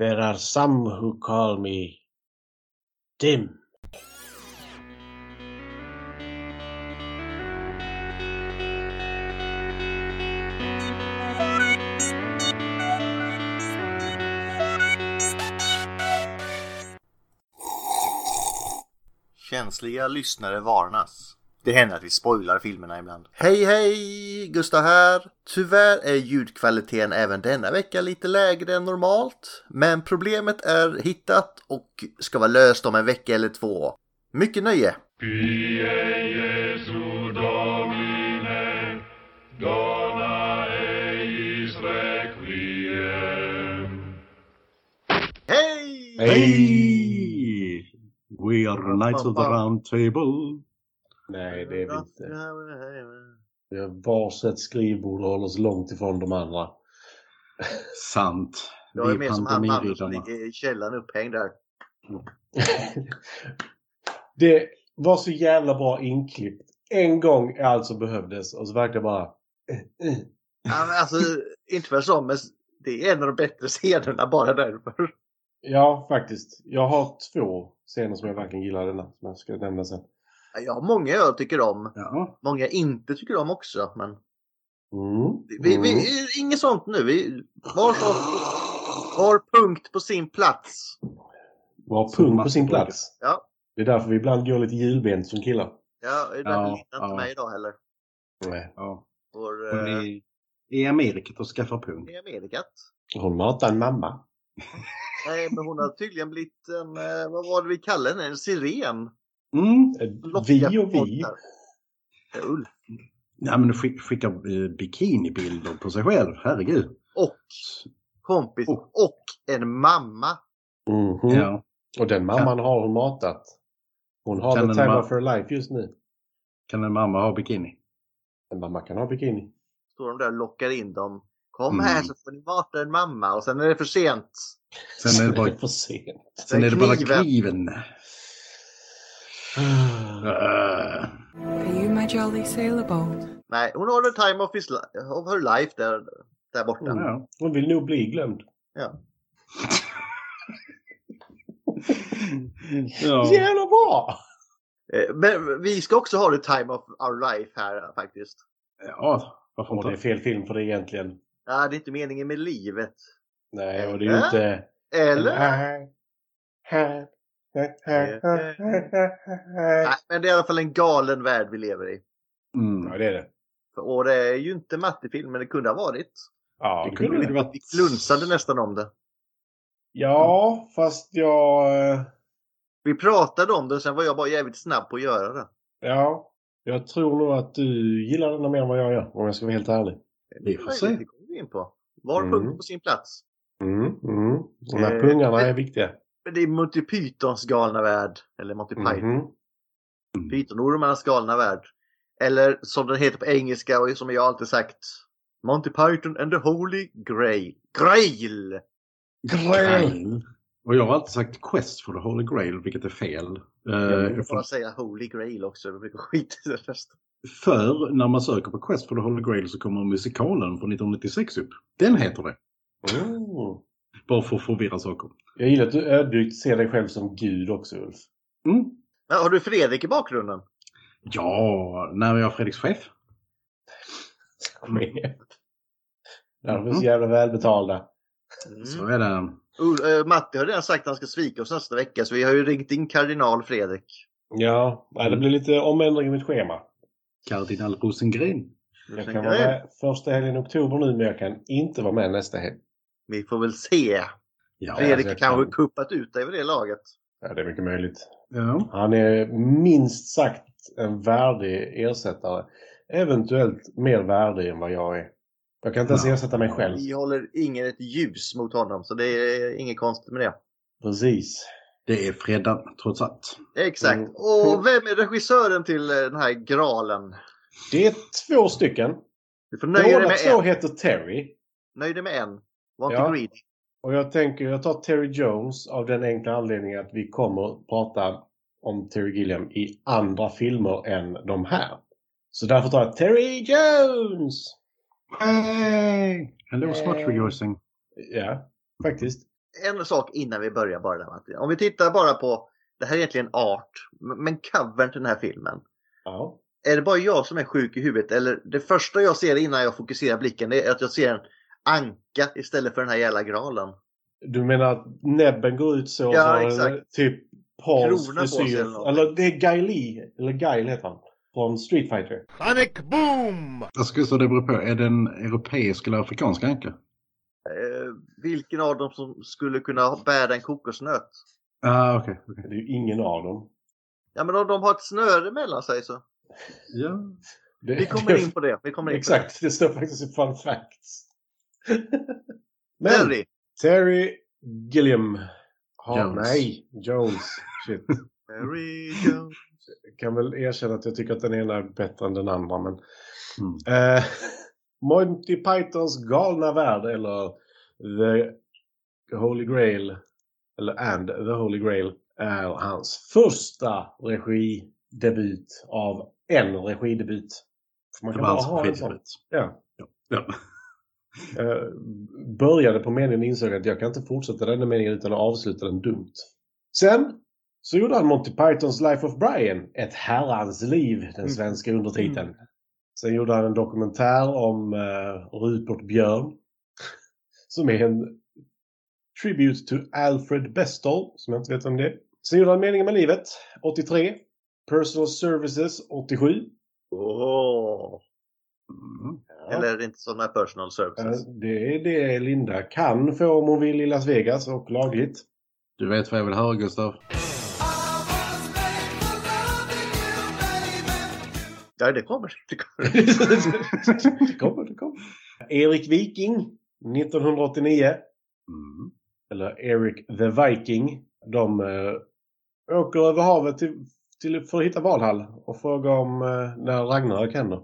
There are some who call me dim. Känsliga lyssnare varnas. Det händer att vi spoilar filmerna ibland. Hej hej! Gustav här. Tyvärr är ljudkvaliteten även denna vecka lite lägre än normalt. Men problemet är hittat och ska vara löst om en vecka eller två. Mycket nöje! Hej! Hey! We are the knights of the round table. Nej, det är vi inte. Vi har varsitt skrivbord och håller oss långt ifrån de andra. Sant. Jag är mer som han mannen som ligger i källaren upphängd där. det var så jävla bra inklippt. En gång är allt som behövdes och så verkar bara... Ja, men alltså, inte för så, men det är en av de bättre scenerna bara därför. Ja, faktiskt. Jag har två scener som jag verkligen gillar denna, som jag ska nämna sen. Jag har många jag tycker om. Ja. Många jag inte tycker om också. Men Mm. vi, Mm. vi, inget sånt nu. Vi, var, sak, var punkt på sin plats. Var punkt på sin plats. Ja, Det är därför vi ibland går lite hjulbent som killar. ja den Ja, litar inte ja. mig idag heller. Nej. ja. Vår, Hon eh, är i Amerika och skaffar pung. i Amerikat. Hon matar en mamma. Nej, men hon har tydligen blivit en, eh, vad var det vi kallade henne, en siren. Mm. Eh, Vi och vi. Ulf. Ja, men skick, skicka eh, bikinibilder på sig själv. Herregud. Och kompis. Oh. Och en mamma. Mhm. Ja. Och den mamman har hon matat. Hon har Kan the time ma- of her life just nu. Kan en mamma ha bikini? En mamma kan ha bikini. Står de där och lockar in dem. Kom Mm. här så får ni mata en mamma. Och sen är det för sent. Sen är det bara, för sent. sen är det bara kniven. kniven. Uh, Are you my jolly sailor boat? Nej, hon har the time of, his, li- of her life där, där borta. ja. Hon vill nog bli glömd. Ja. ja. Jävla bra! Eh, Men vi ska också ha the time of our life här faktiskt. ja, varför Och det är inte? fel film för det egentligen. Ja, det är inte meningen med livet. Nej, och det är ju inte... Eller? Nej, men det är i alla fall en galen värld vi lever i. Mm. Ja, det är det. Och det är ju inte mattefilm, men det kunde ha varit. Ja, Det det kunde det varit. Vi klunsade nästan om det. Ja, fast jag... eh, Vi pratade om det och sen var jag bara jävligt snabb på att göra det. Ja, jag tror nog att du gillar den mer än vad jag gör, om jag ska vara helt ärlig. Vi får se. Det kommer vi in på. Var Mm. punkt på sin plats. Mm, mm. De här Eh, pungarna är viktiga. Men det är Monty Pythons galna värld. Eller Monty Python. Mhm. Python-ormarnas galna värld. Eller som den heter på engelska och som jag alltid sagt. Monty Python and the Holy Grail. Grail! Grail. Och jag har alltid sagt Quest for the Holy Grail, vilket är fel. Eh, Jag får för, bara säga Holy Grail också. Jag brukar skita i det resten. för när man söker på Quest for the Holy Grail så kommer musikalen från 1996 upp. Den heter det. Mm. Bara för att förvirra saker. Jag gillar att du ödmjukt ser dig själv som gud också, Ulf. Mm. Ja, har du Fredrik i bakgrunden? Ja, när är jag Fredriks chef? Kom igen. De är så jävla välbetalda. Mm. Så är det. Uh, Matti har redan sagt att han ska svika oss nästa vecka så vi har ju ringt in kardinal Fredrik. Ja, det blir lite omändring i mitt schema. Kardinal Rosengren. Jag kan vara med första helgen i oktober nu, men jag kan inte vara med nästa helg. Vi får väl se. Ja. Fredrik alltså, kanske kan. kuppat ut dig vid det laget. Ja, det är mycket möjligt. ja. Han är minst sagt en värdig ersättare. Eventuellt mer värdig än vad jag är. Jag kan inte ens Ja. ersätta mig själv. Vi håller ingen ett ljus mot honom så det är inget konstigt med det. Precis. Det är fredag, trots allt. Exakt. Mm. Och vem är regissören till eh, den här graalen? Det är två stycken. Du får nöja dig Båda med två en. heter Terry. Nöj dig med en. Var Ja. inte greedy. Och jag tänker jag tar Terry Jones av den enkla anledningen att vi kommer att prata om Terry Gilliam i andra filmer än de här. Så därför tar jag Terry Jones! Hey! Hello, Hey. smart rejoicing. Ja, faktiskt. en sak innan vi börjar bara där. Om vi tittar bara på, det här är egentligen art, men covern till den här filmen. Ja. Är det bara jag som är sjuk i huvudet eller det första jag ser innan jag fokuserar blicken är att jag ser en anka istället för den här jävla graalen. Du menar att näbben går ut så? Ja, exakt. typ Pauls Krona på sig frisyr. eller. Eller det är Guy Lee, eller Guile heter han. Från Street Fighter. Alltså, Jag skulle säga det beror på. Är det en europeisk eller afrikansk anka? Eh, vilken av dem som skulle kunna bära en kokosnöt? Ah, okej. okej. Det är ju ingen av dem. Ja men om de har ett snöre mellan sig så. Ja. Det, Vi kommer in på det. Vi kommer in på Exakt, det står faktiskt i Fun Facts. Men Terry. Terry Gilliam. Ha, Jones. Nej, Jones. Shit. Terry Jones. Jag kan väl erkänna att jag tycker att den ena är bättre än den andra. Men... Mm. Eh, Monty Pythons galna värld eller The Holy Grail eller And the Holy Grail är hans första regidebut av en regidebut. För man kan bara ha en sån. Ja. Ja. Eh, började på meningen och insåg att jag kan inte fortsätta den meningen utan att avsluta den dumt. Sen så gjorde han Monty Pythons Life of Brian, Ett herrans liv, den svenska undertiteln. Sen gjorde han en dokumentär om uh, Rupert Björn. Som är en tribute to Alfred Bestall, som jag inte vet om det är. Sen gjorde han Meningen med livet, 83. Personal Services, 87. Åh. Mm. Ja. Eller är det inte sådana personal services? Det är det Linda kan få om hon vill i Las Vegas och lagligt. Du vet vad jag vill höra Gustav? Ja det kommer. Det kommer. det kommer, det kommer. Erik Viking, 1989. Mm. Eller Eric the Viking. De eh, åker över havet till, till, för att hitta Valhall och frågar om eh, när Ragnarök händer.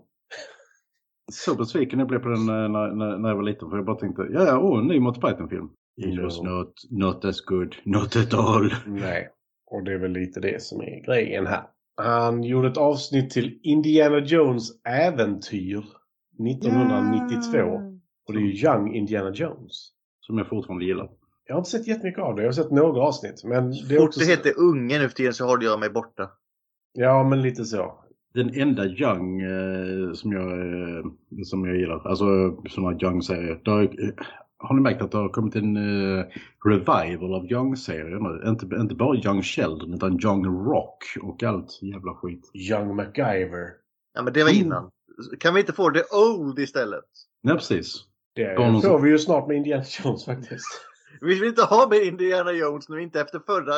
Så besviken jag blev på den eh, när, när, när jag var liten för jag bara tänkte ja, ja, åh, en ny Monty Python-film. It was No. not, not as good, not at all. Nej, och det är väl lite det som är grejen här. Han gjorde ett avsnitt till Indiana Jones äventyr 1992. Och det är ju Young Indiana Jones. Som jag fortfarande gillar. Jag har inte sett jättemycket av det. Jag har sett några avsnitt. Men det är Fort också... det heter unge nu för tiden så håller jag mig borta. Ja, men lite så. Den enda Young eh, som, jag, eh, som jag gillar, alltså sådana Young-serier. har- eh, Har ni märkt att det har kommit en eh, revival av Young-serier nu? Inte, inte bara Young Sheldon utan Young Rock och allt jävla skit. Young MacGyver. Ja men det var innan. Kan vi inte få det old istället? Nej precis. Det får vi ju snart med Indiana Jones faktiskt. Vi vill inte ha med Indiana Jones nu, inte efter förra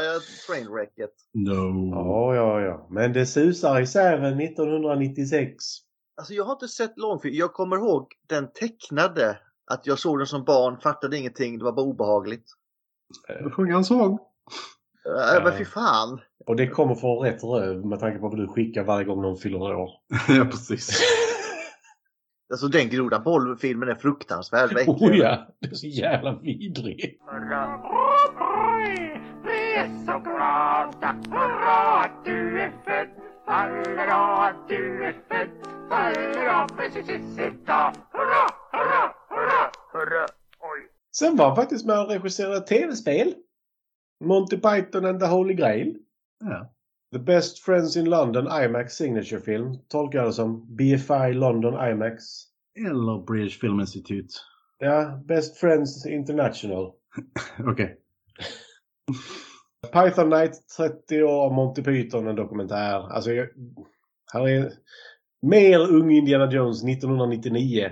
trainwrecket. No. Ja, ja, ja. Men det susar i säven 1996. Alltså jag har inte sett långfilm. Jag kommer ihåg den tecknade. Att jag såg den som barn, fattade ingenting, det var bara obehagligt. Jag sjunger en sång. Äh, men fy fan. Och det kommer från rätt röv med tanke på vad du skickar varje gång någon fyller år. ja, precis. Alltså den groda bollfilmen är fruktansvärd. Oh ja, det är så jävla vidrig. Oj, vi är så glada. Hurra att du är född. Hurra att du är född. Hurra precis idag. Hurra, hurra, hurra, hurra. Oj. Sen var han faktiskt med och regisserade tv-spel. Monty Python and the Holy Grail. Ja. The Best Friends in London IMAX Signature Film. Tolkar jag det som. BFI London IMAX. Eller British Film Institute. Ja, Best Friends International. Okej. Python Night 30 år Monty Python, en dokumentär. Alltså, jag, här är mer ung Indiana Jones 1999.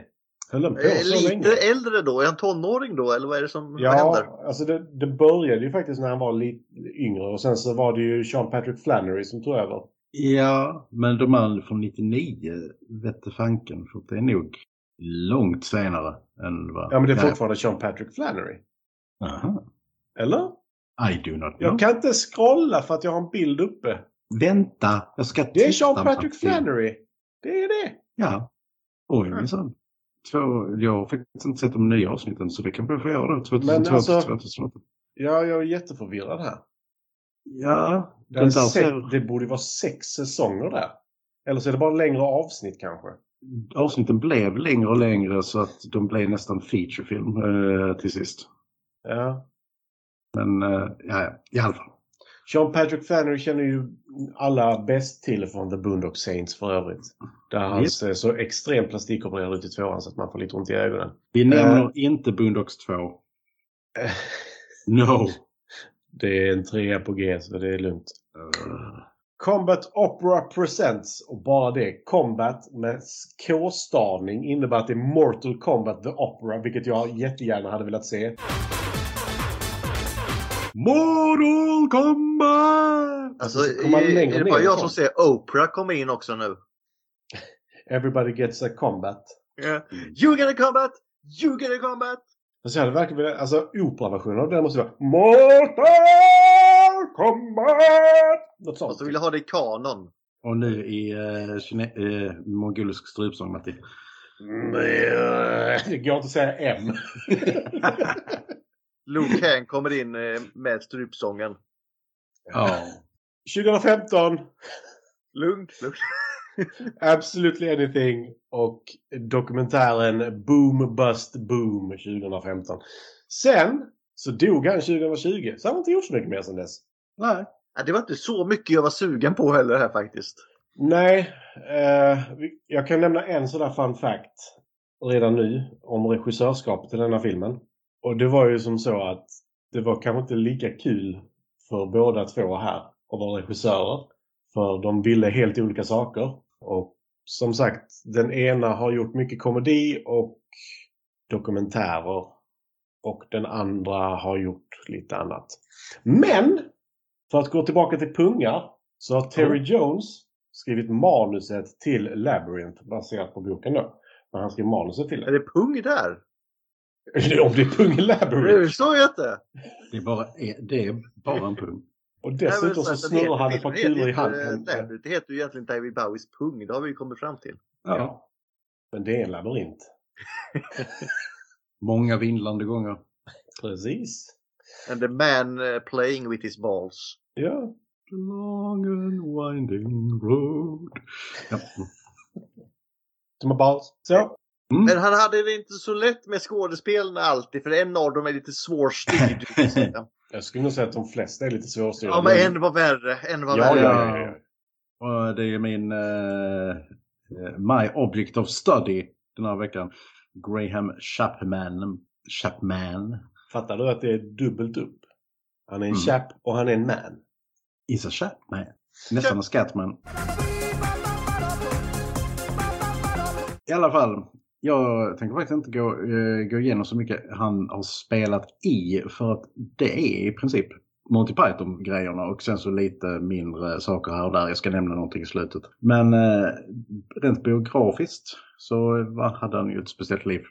Höll på så Lite länge? äldre då? Är han tonåring då? Eller vad är det som Ja, händer? alltså det, det började ju faktiskt när han var lite yngre och sen så var det ju Sean Patrick Flannery som tog över. Ja, men de är från 99 vette fanken. För det är nog långt senare än vad... Ja, men det är fortfarande Sean Patrick Flannery. Aha. Eller? I do not know. Jag kan inte scrolla för att jag har en bild uppe. Vänta, jag ska Det är titta Sean Patrick. Flannery. Det är det. Ja. Oj, minsann. Två, jag har faktiskt inte sett de nya avsnitten så det kan vi få göra då. 2002 Men alltså- 2008. Ja, jag är jätteförvirrad här. Ja, Det, är sex, det borde vara sex säsonger där. Eller så är det bara längre avsnitt kanske. avsnitten blev längre och längre så att de blev nästan featurefilm eh, till sist. Ja. Men eh, ja, i alla fall. Sean Patrick Flannery känner ju alla bäst till från The Boondock Saints för övrigt. Där han Yep. ser så extremt plastikopererad ut i tvåan så att man får lite ont i ögonen. Vi nämner Eh. inte Boondocks 2. No. Det är en trea på G så det är lugnt. Combat Opera Presents och bara det. Combat med K-stavning innebär att det är Mortal Kombat The Opera vilket jag jättegärna hade velat se. Mortal Kombat! Alltså, man är, det bara jag som ser Oprah komma in också nu? Everybody gets a combat. You get a combat! You get a combat! Alltså jag hade verkligen velat, alltså operaversionen av den måste vara Mortal Kombat! Något sånt. Och så vill jag ha det i kanon. Och nu i uh, kine- eh, mongolisk strypsång Matti. Mm, Det går inte att säga M. Luke Kang kommer in eh, med strypsången. Ja. 2015, Lugnt, lugnt. Absolutely Anything och dokumentären Boom Bust Boom 2015. Sen så dog han 2020, så han har inte gjort så mycket mer sedan dess. Nej. Ja, det var inte så mycket jag var sugen på heller här faktiskt. Nej, eh, jag kan nämna en sån där fun fact redan nu om regissörskapet i denna filmen. Och det var ju som så att det var kanske inte lika kul för båda två här att vara regissörer. För de ville helt olika saker. Och som sagt, den ena har gjort mycket komedi och dokumentärer. Och den andra har gjort lite annat. Men! För att gå tillbaka till pungar så har Terry Jones skrivit manuset till Labyrinth baserat på boken då. Men han skrev manuset till Är det. det pung där? Om det är pung i Det förstår jag inte. Det är bara, det är bara en pung. Och dessutom så snurrar han ett par kulor i handen. Det heter ju egentligen David Bowies pung. Det har vi ju kommit fram till. Ja. Men det är en labyrint. Många vindlande gånger. Precis. And the man eh, playing with his balls. Ja. The long and winding road. Ja. Som har bara... Så. Mm. Men han hade det inte så lätt med skådespelarna alltid. För en av dem är lite svårstyrd. Jag skulle nog säga att de flesta är lite svårstyrda. ja, men en var värre. En var Ja, värre. ja, ja, ja. Det är min eh, My Object of Study den här veckan. Graham Chapman. Chapman Fattar du att det är dubbelt upp? Han är en Mm. chap och han är en man. is a Chapman. Nästan en Scatman. I alla fall. Jag tänker faktiskt inte gå, eh, gå igenom så mycket han har spelat i. För att det är i princip Monty Python-grejerna och sen så lite mindre saker här och där. Jag ska nämna någonting i slutet. Men eh, rent biografiskt så var, hade han ju ett speciellt liv.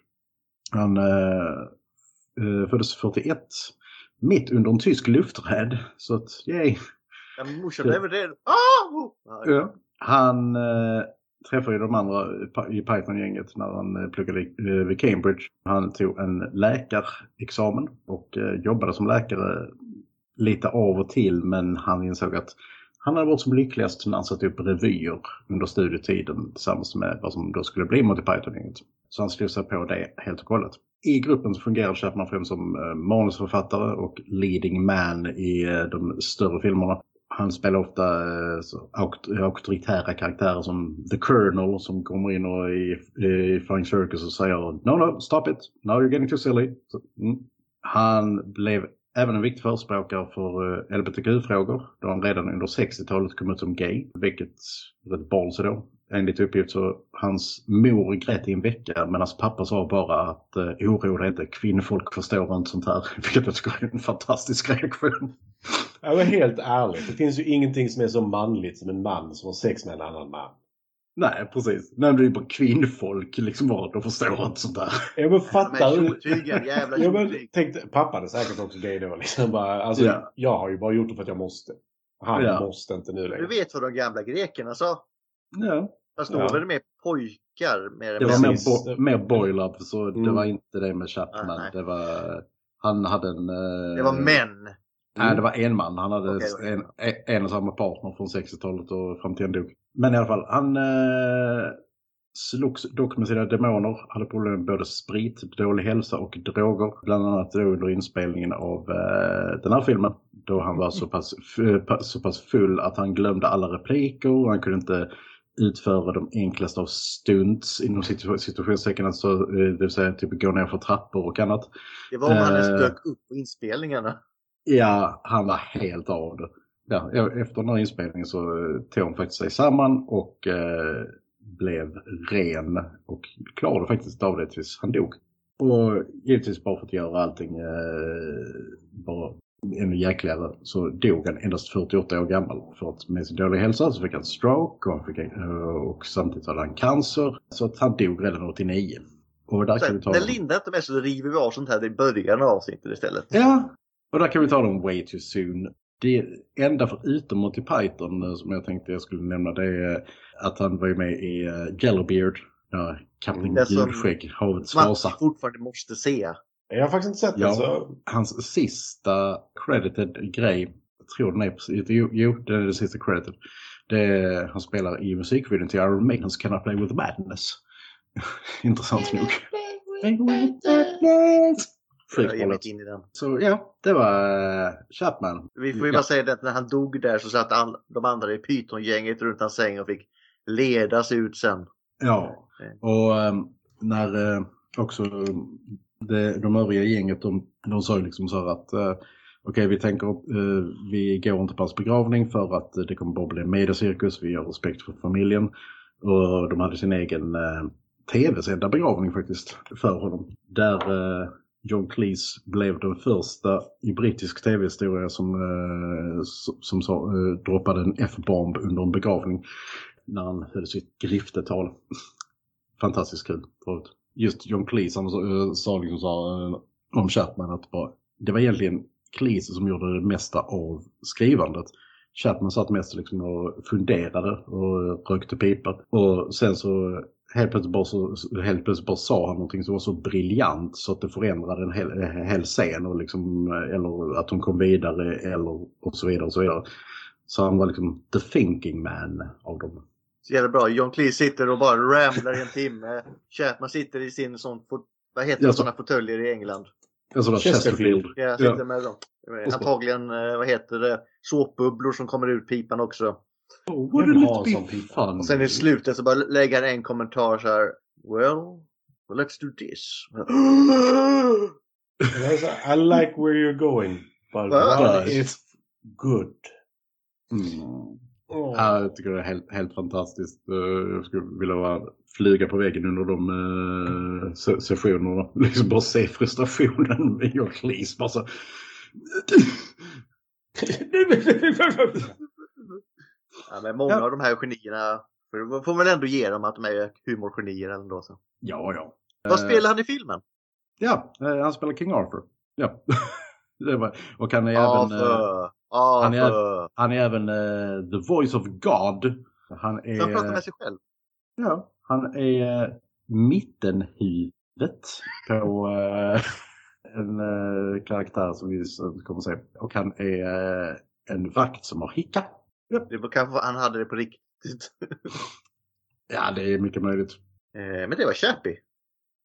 Han eh, eh, föddes 41 mitt under en tysk lufträd. Så att, yay! Ja, morsan väl rädd. Ah! Ja. Han eh, träffade ju de andra i Python-gänget när han eh, pluggade eh, vid Cambridge. Han tog en läkarexamen och eh, jobbade som läkare lite av och till men han insåg att han hade varit som lyckligast när han satte upp revyer under studietiden tillsammans med vad som då skulle bli Monty Python-gänget. Så han slog sig på det helt och hållet. I gruppen så fungerade Chapman främst som manusförfattare och leading man i de större filmerna. Han spelar ofta eh, auktoritära karaktärer som The Colonel som kommer in och i, i Flying Circus och säger No, no, stop it. Now you're getting too silly. Så, mm. Han blev även en viktig förespråkare för eh, LBTQ-frågor då han redan under 60-talet kom ut som gay. Vilket rätt balls då. Enligt uppgift så hans mor grät i en vecka men hans pappa sa bara att eh, oroa dig inte, kvinnfolk förstår inte sånt här. Vilket jag tycker är en fantastisk reaktion. Ja, men helt ärligt. Det finns ju ingenting som är så manligt som en man som har sex med en annan man. Nej, precis. Nej, men det är bara kvinnfolk liksom bara, de förstår inte sånt där. Ja men fattar du? jävla Ja, men, tänkte, pappa är säkert också gay då. Liksom bara, alltså, Ja. Jag har ju bara gjort det för att jag måste. Han Ja. måste inte nu längre. Du vet vad de gamla grekerna sa? Ja. Fast då Ja. var det mer pojkar. Mer Det var mer, bo- mer boil-up, så det Mm. var inte det med Chapman. Nej. Det var, han hade en... eh, Det var män. Nej, det var en man. Han hade Okej, okej. en, en och samma partner från 60-talet och fram till han dog. Men i alla fall, han... Eh, slogs dock med sina demoner, hade problem med både sprit, dålig hälsa och droger. Bland annat då under inspelningen av eh, den här filmen. Då han var så pass, f- så pass full att han glömde alla repliker och han kunde inte utföra de enklaste av stunts inom situ- situationstecken, alltså, eh, det vill säga typ gå ner för trappor och annat. Det var om han Eh. dök upp på inspelningarna. Ja, han var helt av det. Ja, efter den här inspelningen så eh, tog han faktiskt sig samman och eh, blev ren och klarade faktiskt av det tills han dog. Och givetvis bara för att göra allting eh, bara ännu jäkligare så dog han endast 48 år gammal. För att med sin dåliga hälsa så fick han stroke och, han fick, eh, och samtidigt hade han cancer. Så att han dog redan 89. Och där Så, kan vi ta när Linda inte med så river vi av sånt här i början av avsnittet istället. Ja, och där kan vi ta dem way too soon. Det enda förutom Monty Python eh, som jag tänkte jag skulle nämna det är att han var med i uh, Yellowbeard. Ja, Kapten Det Gulskägg, Havets Vasa. fortfarande måste se. Jag har faktiskt inte sett Ja. den så... Hans sista credited grej, jag tror den är precis, jo, jo det är den sista credited. Det är, han spelar i musikvideon till Iron Maidens Cannot Play With Madness. Intressant nog. Inte in i den. Så ja, det var uh, Chapman. Vi får ju Ja. bara säga det att när han dog där så satt all, de andra i Python-gänget runt hans säng och fick ledas ut sen. Ja, och ehm, när eh, också det, de övriga gänget de, de sa ju liksom så här att eh, okej vi tänker eh, vi går inte på hans begravning för att eh, det kommer bara bli en mediacirkus, vi har respekt för familjen. Och de hade sin egen eh, tv-sända begravning faktiskt för honom. Där eh, John Cleese blev den första i brittisk tv-historia som, eh, som, som sa, eh, droppade en F-bomb under en begravning när han höll sitt griftetal. Fantastiskt kul förut. Just John Cleese han sa, eh, sa liksom så här, eh, om Chapman att bara, det var egentligen Cleese som gjorde det mesta av skrivandet. Chapman satt mest liksom och funderade och rökte pipa. Och sen så helt plötsligt bara, så, helt plötsligt bara sa han någonting som var så briljant så att det förändrade en hel, hel scen. Och liksom, eller att de kom vidare eller och så vidare och så vidare. Så han var liksom the thinking man av dem. Så jävla bra. John Cleese sitter och bara ramblar i en timme. Chapman sitter i sin sån, vad heter Ja, det, så- sådana fåtöljer i England? En sån där Chesterfield. Chesterfield. Jag sitter med dem. Antagligen, eh, vad heter det, såpbubblor som kommer ut pipan också. Oh, Jag vill ha en it sån be pipa. fun? Och sen i slutet så bara lägger han en kommentar så här. Well, well let's do this. I like where you're going. But what if good? Mm. Ja, jag tycker det är helt, helt fantastiskt. Eh, Jag skulle vilja vara, flyga på väggen under de uh, se- sessionerna. Liksom bara se frustrationen med John Cleese. Bara så... Ja, men många Ja. av de här genierna, för får man ändå ge dem att de är humorgenier ändå. Så. Ja, ja. Vad Eh, spelar han i filmen? Ja, eh, han spelar King Arthur. Ja. var, och han är även, eh, Arthur. han är- Arthur. han är även eh, the voice of God. Han är... Så han pratar med sig själv. Ja, han är mittenhuvudet på eh, en karaktär som vi kommer att se. Och han är en vakt som har hicka. Det var kanske han hade det på riktigt. Ja, det är mycket möjligt. Eh, men det var Chappie.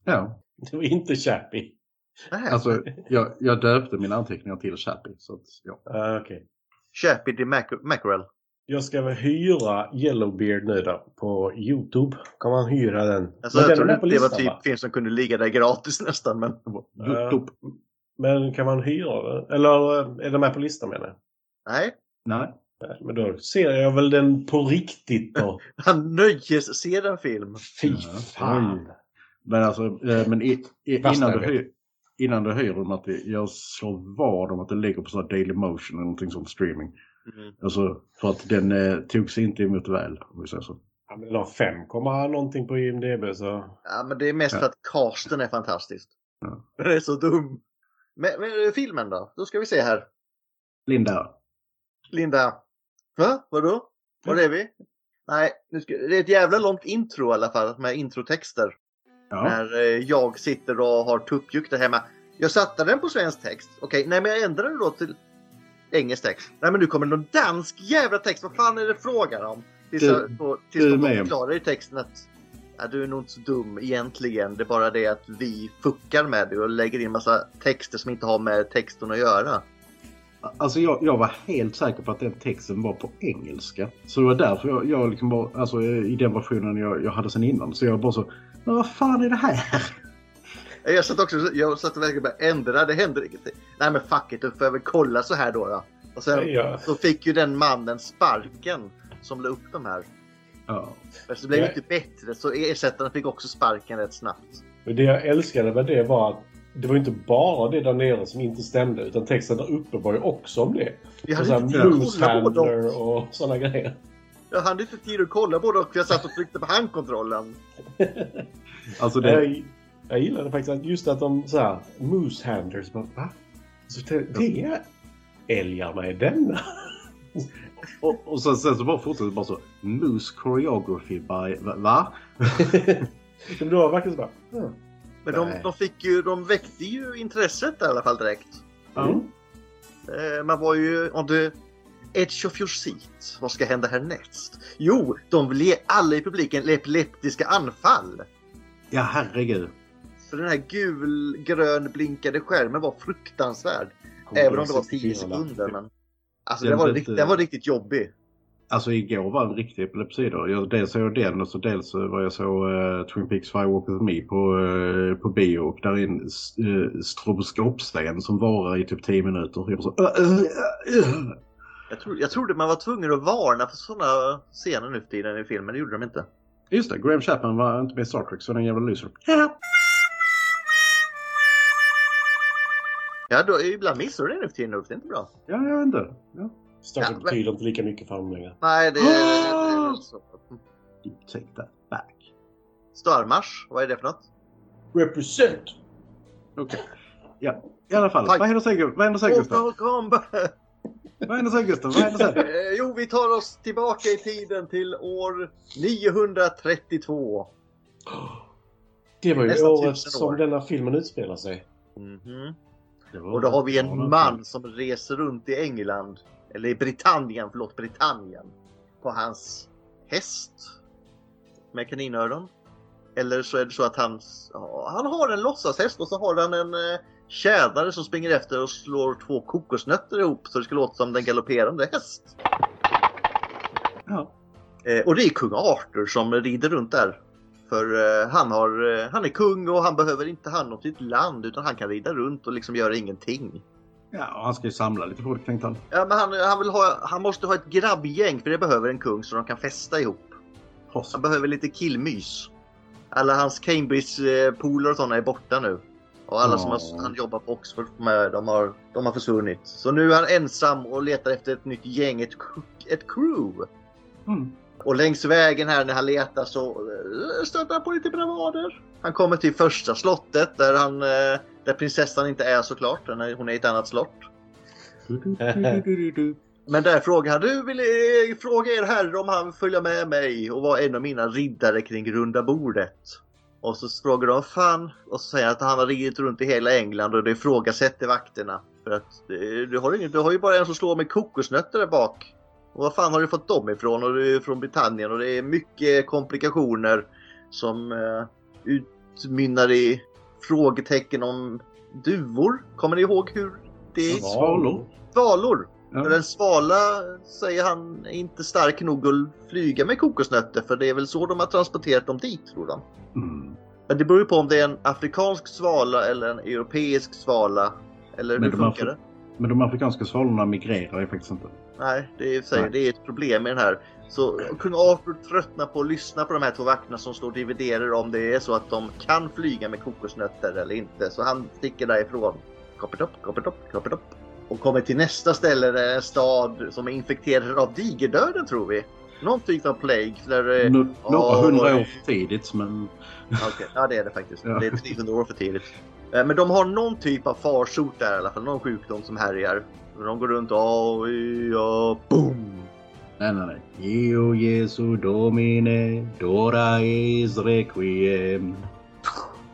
Ja, Det var inte Chappie. Nej, alltså jag, jag döpte mina anteckningar till Chappie. Så att, ja. Ah, Okej. Chappie the Mac- Mackerel. Jag ska väl hyra Yellowbeard nu då på Youtube. Kan man hyra den? Alltså, Men jag den är trodde det var typ va? film som kunde ligga där gratis nästan. Men. Dop. Men kan man hyra den? Eller eh, är den med på listan menar jag? nej, Nej. Men då ser jag väl den på riktigt då. han nöjes ser en film. Fy Ja. fan. Men alltså, eh, men i, i, innan, du hyr, innan du hyr dem att det, jag slår vad om att det ligger på så här Daily Motion eller någonting sånt streaming. Mm. Alltså för att den eh, tog sig inte emot väl om vi säger så. Ja, men den har 5, någonting på IMDB så. Ja, men det är mest Ja. för att casten är fantastisk. Ja. Den är så dum. Men, men eh, filmen då? Då ska vi se här. Linda. Linda. Va? Vadå? Var är vi? Nej, nu ska, det är ett jävla långt intro i alla fall med introtexter. Ja. När eh, jag sitter och har tuppjuck där hemma. Jag satte den på svensk text. Okej, nej men jag ändrade då till engelsk text. Nej men nu kommer någon dansk jävla text. Vad fan är det frågan om? Tills, Du- jag, då, tills du de förklarar i texten att Ja, du är nog inte så dum egentligen. Det är bara det att vi fuckar med det och lägger in massa texter som inte har med texten att göra. Alltså jag, jag var helt säker på att den texten var på engelska. Så det var därför jag, jag liksom bara, alltså i den versionen jag, jag hade sen innan. Så jag bara så, men vad fan är det här? Jag satt också jag satt och verkligen bara ändra, det händer ingenting. Nej men fuck it, då får jag väl kolla så här då. då. Och sen Ja. så fick ju den mannen sparken som la upp de här. Ja. Men så blev det Ja. inte bättre så ersättaren fick också sparken rätt snabbt. Men det jag älskade med det var att det var inte bara det där nere som inte stämde utan texten där uppe var ju också om det. Och hade så inte tid att kolla på dem. och sådana grejer. Jag hade inte tid att kolla på dem för jag satt och tryckte på handkontrollen. Alltså det, Jag, jag gillade faktiskt att just att de så här, Moose handlers bara, va? Så det, det är älgarna i denna. och, och sen, sen så bara fortsätter det bara så. Moose choreography by... Va? va? Det var verkligen så bara. Men de, de fick ju, de väckte ju intresset i alla fall direkt. Mm. Eh, man var ju on the edge of your seat. Vad ska hända härnäst? Jo, de vill ge alla i publiken epileptiska anfall. Ja herregud. För den här gul-grön blinkade skärmen var fruktansvärd. Även om det var 64 10 sekunder. Men... Alltså Den den var, den var riktigt jobbig. Alltså igår var en riktig epilepsi då. Jag, dels såg jag den och så dels var jag så uh, Twin Peaks Firewalk with Me på, uh, på bio och där är en uh, stroboskopscen som varar i typ 10 minuter. Jag så, uh. Jag, tror, jag trodde man var tvungen att varna för sådana scener nu för tiden i filmen. Det gjorde de inte. Just det, Graham Chapman var inte med i Star Trek så den jävla lyser. Ja. Ja, då, ibland missar du det nu för tiden. Ulf. Det är inte bra. Ja, jag vet inte. Ja. Trek Ja, men- betyder inte lika mycket för honom längre. Nej, det, det, det, är väl så. You take that back. Starmarsch, vad är det för något? Represent! Okej. Ja, i alla fall. Fight. Vad händer sen, vad händer sen Gustav? Vad händer sen Gustav? Vad händer sen? Jo, vi tar oss tillbaka i tiden till år 932. Det var ju Nästan året tusen som år. denna filmen utspelar sig. Det var- Och då har vi en man som reser runt i England, eller i Britannien, förlåt, Britannien, på hans häst med kaninöron. Eller så är det så att han, ja, han har en låtsashäst och så har han en eh, tjänare som springer efter och slår två kokosnötter ihop så det ska låta som den galopperande häst. Ja. Eh, och det är kung Arthur som rider runt där. För eh, han, har, eh, han är kung och han behöver inte hand om sitt land utan han kan rida runt och liksom göra ingenting. Ja, han ska ju samla lite folk tänkte han. Ja, men han, han, vill ha, han måste ha ett grabbgäng för det behöver en kung så de kan festa ihop. Hoss. Han behöver lite killmys. Alla hans Cambridge-polare och sådana är borta nu. Och alla som Ja. har, han jobbar på Oxford med, de har, de har försvunnit. Så nu är han ensam och letar efter ett nytt gäng, ett, ett crew. Mm. Och längs vägen här när han letar så eh, stöter han på lite bravader. Han kommer till första slottet där, han, eh, där prinsessan inte är såklart. Hon är i ett annat slott. Men där frågar han, du vill eh, fråga er herre om han vill följa med mig och vara en av mina riddare kring runda bordet. Och så frågar de, fan, och så säger han att han har ridit runt i hela England och det ifrågasätter vakterna. För att eh, du har, ingen, du har ju bara en som slår med kokosnötter där bak. Och var fan har du fått dem ifrån? Och du är från Britannien och det är mycket komplikationer som eh, utmynnar i frågetecken om duvor. Kommer ni ihåg hur det är? Svalor. Svalor! Ja. För en svala, säger han, är inte stark nog att flyga med kokosnötter för det är väl så de har transporterat dem dit tror de. Mm. Men det beror ju på om det är en afrikansk svala eller en europeisk svala. Eller Men hur de har funkar det? Men de afrikanska svalorna migrerar ju faktiskt inte. Nej, det är, säger, det är ett problem med den här. Så kung Arthur tröttnar på att lyssna på de här två vakterna som står och dividerar om det är så att de kan flyga med kokosnötter eller inte. Så han sticker därifrån. Koppedopp, koppedopp, koppedopp. Och kommer till nästa ställe, där är en stad som är infekterad av digerdöden tror vi. Någon typ av plague. Där, eh, Nå- några hundra år för tidigt men... Okej, Ja, det är det faktiskt. Ja. Det är 300 år för tidigt. Eh, Men de har någon typ av farsot där i alla fall. Någon sjukdom som härjar. De går runt och ja, boom! Nej, nej, nej. Io Jesu Domine, Dora is requiem.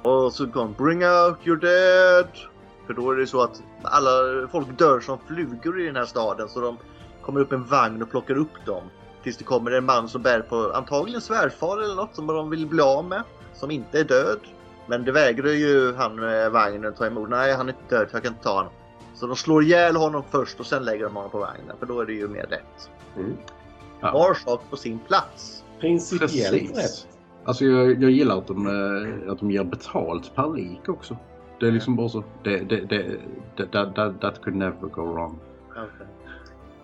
Och så kom Bring out your dead! För då är det så att alla folk dör som flugor i den här staden så de kommer upp en vagn och plockar upp dem. tills det kommer en man som bär på antagligen svärfar eller något som de vill bli av med. Som inte är död. Men det vägrar ju han med vagnen ta emot. Nej, han är inte död, jag kan inte ta honom. Så de slår ihjäl honom först och sen lägger de honom på vagnen. För då är det ju mer rätt. Mm. Ja. Var sak på sin plats. Principiellt rätt. Alltså jag, jag gillar att de, eh, att de ger betalt per lik också. Det är liksom bara så. Det, det, det, that, that, that, that could never go wrong.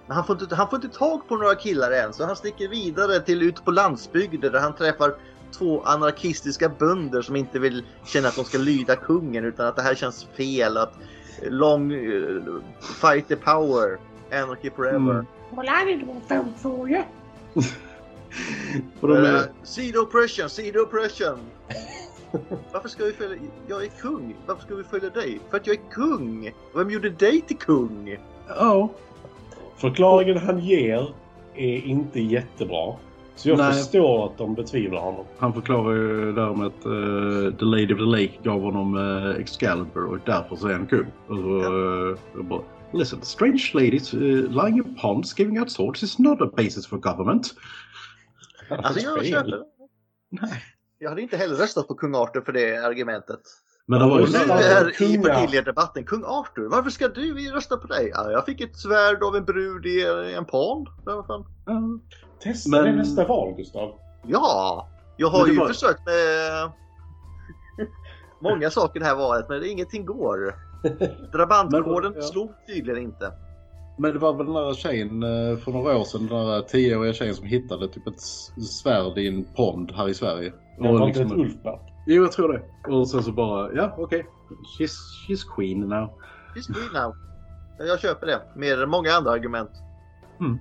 Men han får, inte, han får inte tag på några killar än så han sticker vidare till ut på landsbygden där han träffar två anarkistiska bönder som inte vill känna att de ska lyda kungen utan att det här känns fel. Att long eh, fight the power, anarchy forever. Mm. Well, I didn't want them for you. Och de Uh, är, see the oppression, see the oppression. Varför ska vi följa... Jag är kung. Varför ska vi följa dig? För att jag är kung. Vem gjorde dig till kung? ja, Förklaringen han ger är inte jättebra. Så jag Nej. förstår att de betvivlar honom. han förklarar ju där med att eh, The Lady of the Lake gav honom uh, Excalibur och därför så är han kung. Och så, jag bara, Listen, strange ladies uh, lying in ponds giving out swords is not a basis for government. Alltså jag köper. Nej. Jag hade inte heller röstat på kung Arthur för det argumentet. Men det var ju nu är i kung familjedebatten, kung Arthur, varför ska du vi rösta på dig? Ja, jag fick ett svärd av en brud i en fan. Ja. Testa Men- det nästa val, Gustav. Ja, jag har ju var- försökt med många saker det här valet men ingenting går. Drabantkoden Men- ja. slog tydligen inte. Men det var väl den där tjejen eh, för några år sedan, den där tioåriga tjejen som hittade typ ett svärd i en pond här i Sverige. Det var inte liksom- ett Ulfberg. Jo, jag tror det. Och sen så bara, ja okej. She's, she's queen now. Just green now. Jag köper det. Mer än många andra argument. Mm.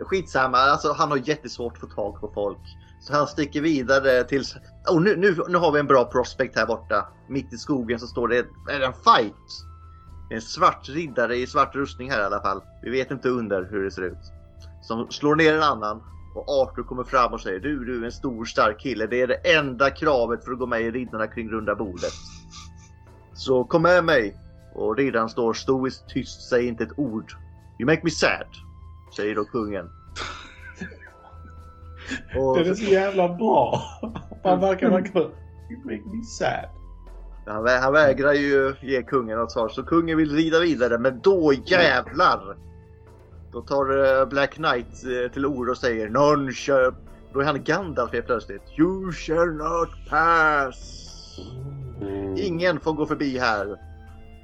Skitsamma, alltså han har jättesvårt att få tag på folk. Så han sticker vidare tills... Oh, nu, nu, nu har vi en bra prospect här borta. Mitt i skogen så står det är det en fight. En svart riddare i svart rustning här i alla fall. Vi vet inte under hur det ser ut. Som slår ner en annan. Och Arthur kommer fram och säger du, du är en stor stark kille. Det är det enda kravet för att gå med i riddarna kring runda bordet. Så kom med mig. Och riddaren står stoiskt tyst, säger inte ett ord. You make me sad. Säger då kungen. Och Det är så jävla bra. Han verkar verkligen... You make me sad. han, vä- han vägrar ju ge kungen något svar. Så kungen vill rida vidare. Men då jävlar! Då tar eh, Black Knight eh, till ord och säger None shall... Då är han Gandalf helt plötsligt. You shall not pass. Mm. Ingen får gå förbi här.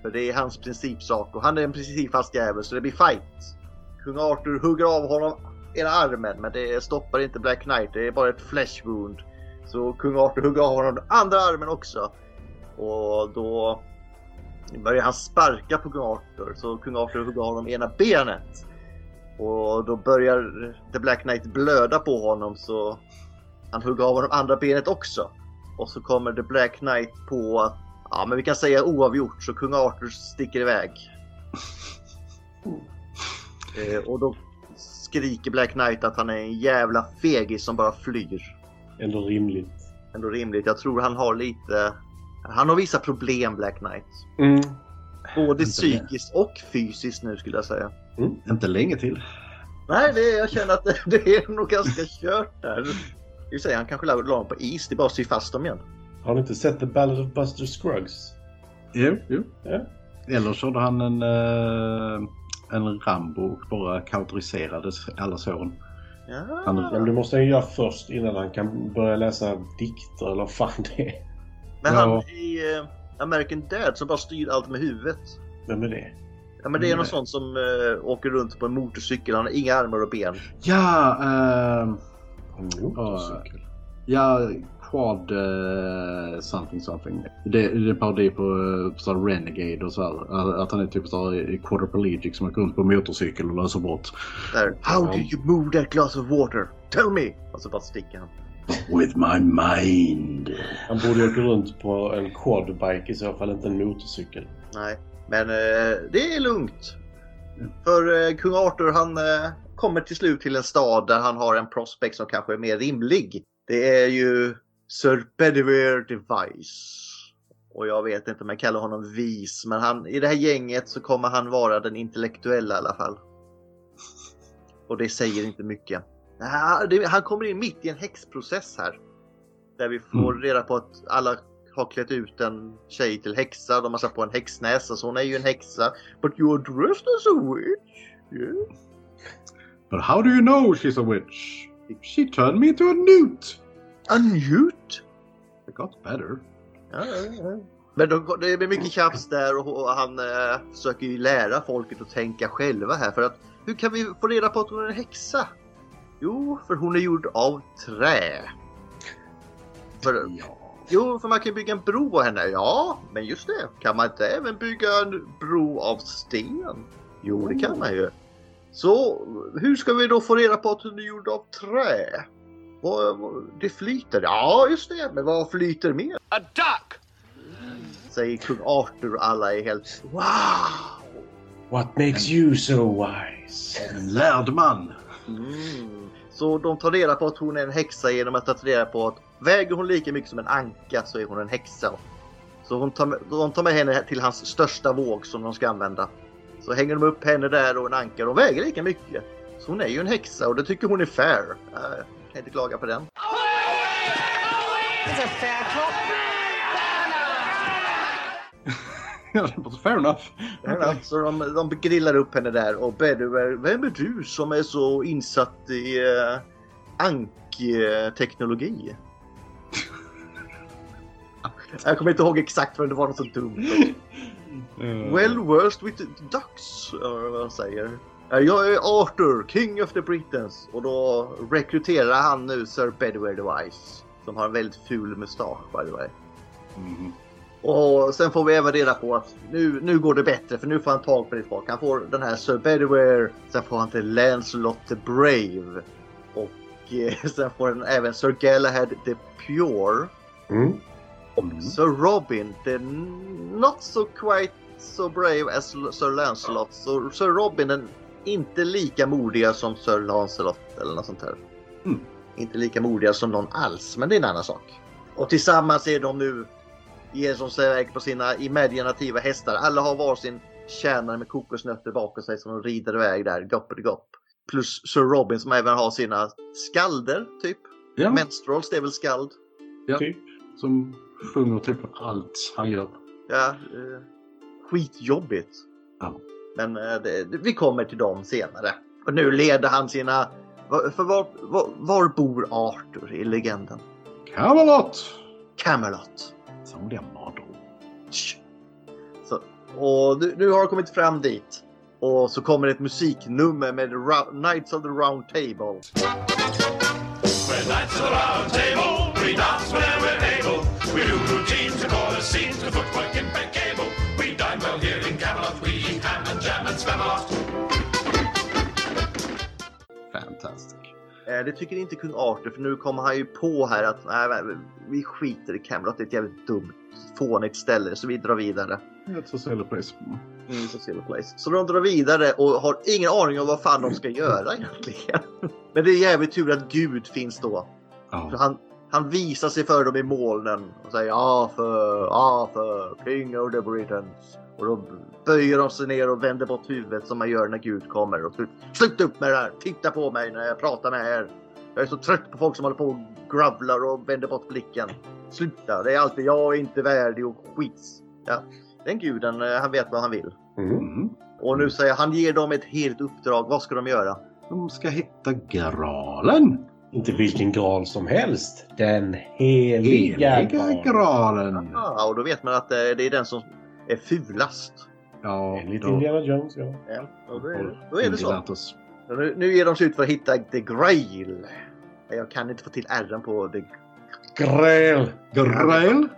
För det är hans principsak och han är en principfast jävel så det blir fight. Kung Arthur hugger av honom ena armen men det stoppar inte Black Knight. Det är bara ett flesh wound. Så kung Arthur hugger av honom den andra armen också. Och då börjar han sparka på kung Arthur. Så kung Arthur hugger av honom ena benet. Och då börjar The Black Knight blöda på honom så han hugger av honom andra benet också. Och så kommer The Black Knight på, ja men vi kan säga oavgjort, så kung Arthur sticker iväg. Eh, och då skriker Black Knight att han är en jävla fegis som bara flyr. Ändå rimligt. Ändå rimligt. Jag tror han har lite... Han har vissa problem Black Knight. Mm. Både psykiskt och fysiskt nu skulle jag säga. Inte länge till. Nej, det, jag känner att det, det är nog ganska kört där. För sig, han kanske la dem på is. Det är bara att sy fast dem igen. Har ni inte sett The Ballad of Buster Scruggs? Jo, jo. Ja. Eller så hade han en, eh, en Rambo och bara kautoriserade alla såren. Ja. Han- Men det måste han ju göra först innan han kan börja läsa dikter eller vad fan det är. Men Ja. han i eh, American Dad som bara styr allt med huvudet. Vem är det? Ja men det är Mm. någon sån som eh, åker runt på en motorcykel. Han har inga armar och ben. Ja, ehm, En motorcykel? ja, Quad eh, something something. Det, det är en parodi på, eh, på så här Renegade och så här. Att han är typ så här quadriplegic som åker runt på motorcykel och löser brott. Där. How do you move that glass of water? Tell me! Och så bara sticker han. With my mind. Han borde åka runt på en quadbike i så fall, inte en motorcykel. Nej. Men eh, det är lugnt. För eh, kung Arthur han eh, kommer till slut till en stad där han har en prospect som kanske är mer rimlig. Det är ju Sir Bedivere Device. Och jag vet inte om jag kallar honom vis, men han, i det här gänget så kommer han vara den intellektuella i alla fall. Och det säger inte mycket. Han kommer in mitt i en häxprocess här. Där vi får Mm. reda på att alla har klätt ut en tjej till häxa. De har satt på en häxnäsa så hon är ju en häxa. But you're dressed as a witch. Yeah. But how do you know she's a witch? She turned me into a newt. Newt? It got better. Ja, ja, ja. Men de, det blir mycket tjafs där och, och han eh, försöker ju lära folket att tänka själva här. För att hur kan vi få reda på att hon är en häxa? Jo, för hon är gjord av trä. För, Ja. jo, för man kan ju bygga en bro av henne. Ja, men just det. Kan man inte även bygga en bro av sten? Jo, det kan man ju. Så hur ska vi då få reda på att hon är gjord av trä? Det flyter. Ja, just det. Men vad flyter mer? A duck! Säger kung Arthur och alla är helt wow! What makes you so wise? En lärd man. Mm. Så de tar reda på att hon är en häxa genom att ta reda på att väger hon lika mycket som en anka så är hon en häxa. Så hon tar med, de tar med henne till hans största våg som de ska använda. Så hänger de upp henne där och en anka. De väger lika mycket. Så hon är ju en häxa och det tycker hon är fair. Kan inte klaga på den. It's a fair var fair enough. Så de, de grillar upp henne där och Bedouin, vem är du som är så insatt i uh, ankteknologi? Jag kommer inte ihåg exakt men det var något så dumt. Eh, Well worst with ducks, eller vad han säger. Eh, Jag är Arthur, King of the Britons. Och då rekryterar han nu Sir Bedouin the Wise. Som har en väldigt ful mustasch by the way. mhm. Och sen får vi även reda på att nu, nu går det bättre för nu får han tag på ditt folk. Han får den här Sir Bedivere, sen får han till Lancelot the Brave. Och eh, sen får han även Sir Galahad the Pure. Mm. Mm. Sir Robin, the not so quite so brave as Sir Lancelot. Så Sir Robin är inte lika modiga som Sir Lancelot eller något sånt här. Mm. Inte lika modiga som någon alls, men det är en annan sak. Och tillsammans är de nu ger som sig iväg på sina imaginativa hästar. Alla har varsin tjänare med kokosnötter bakom sig som de rider iväg där, gopp Plus Sir Robin som även har sina skalder, typ. Ja, Menstruals, det är väl skald. ja. Typ. Som sjunger typ allt han gör. Ja, eh, skitjobbigt. Ja. Men eh, det, vi kommer till dem senare. Och nu leder han sina... var- För var, var, var bor Arthur i legenden? Camelot! Camelot. Som det mardröm. Tsch. Så, och nu, nu har kommit fram dit. Och så kommer ett musiknummer med Knights of the Round Table. We're knights of the round table, we dance whenever we're able. We do routines chorus scenes to footwork impeccable. Eat ham and jam and spam a lot. Fantastic. Eh, det tycker inte kung Arthur för nu kommer han ju på här att nej, vi skiter i Camelot. Det är ett jävligt dumt, fånigt ställe så vi drar vidare. A silly place. Mm, så Silver Place. Så de drar vidare och har ingen aning om vad fan de ska göra egentligen. Men det är jävligt tur att Gud finns då. För Ja. han, han visar sig för dem i molnen och säger ja för, ja för King of the Britons. Och då böjer de sig ner och vänder bort huvudet som man gör när Gud kommer. Och slut, sluta upp med det här! Titta på mig när jag pratar med er! Jag är så trött på folk som håller på och gravlar och vänder bort blicken. Sluta! Det är alltid jag är inte värdig och skits. Ja, den guden, eh, han vet vad han vill. Mm. Och nu säger han ger dem ett helt uppdrag. Vad ska de göra? De ska hitta Gralen. Inte vilken gral som helst. Den heliga, Heliga gral. Gralen. Ja, och då vet man att eh, det är den som är fulast. Ja, Enligt Indiana Jones, ja. Ja, då är det, då är det så. Nu, nu ger de sig ut för att hitta The Grail. Jag kan inte få till R på The... Gräl! Grail.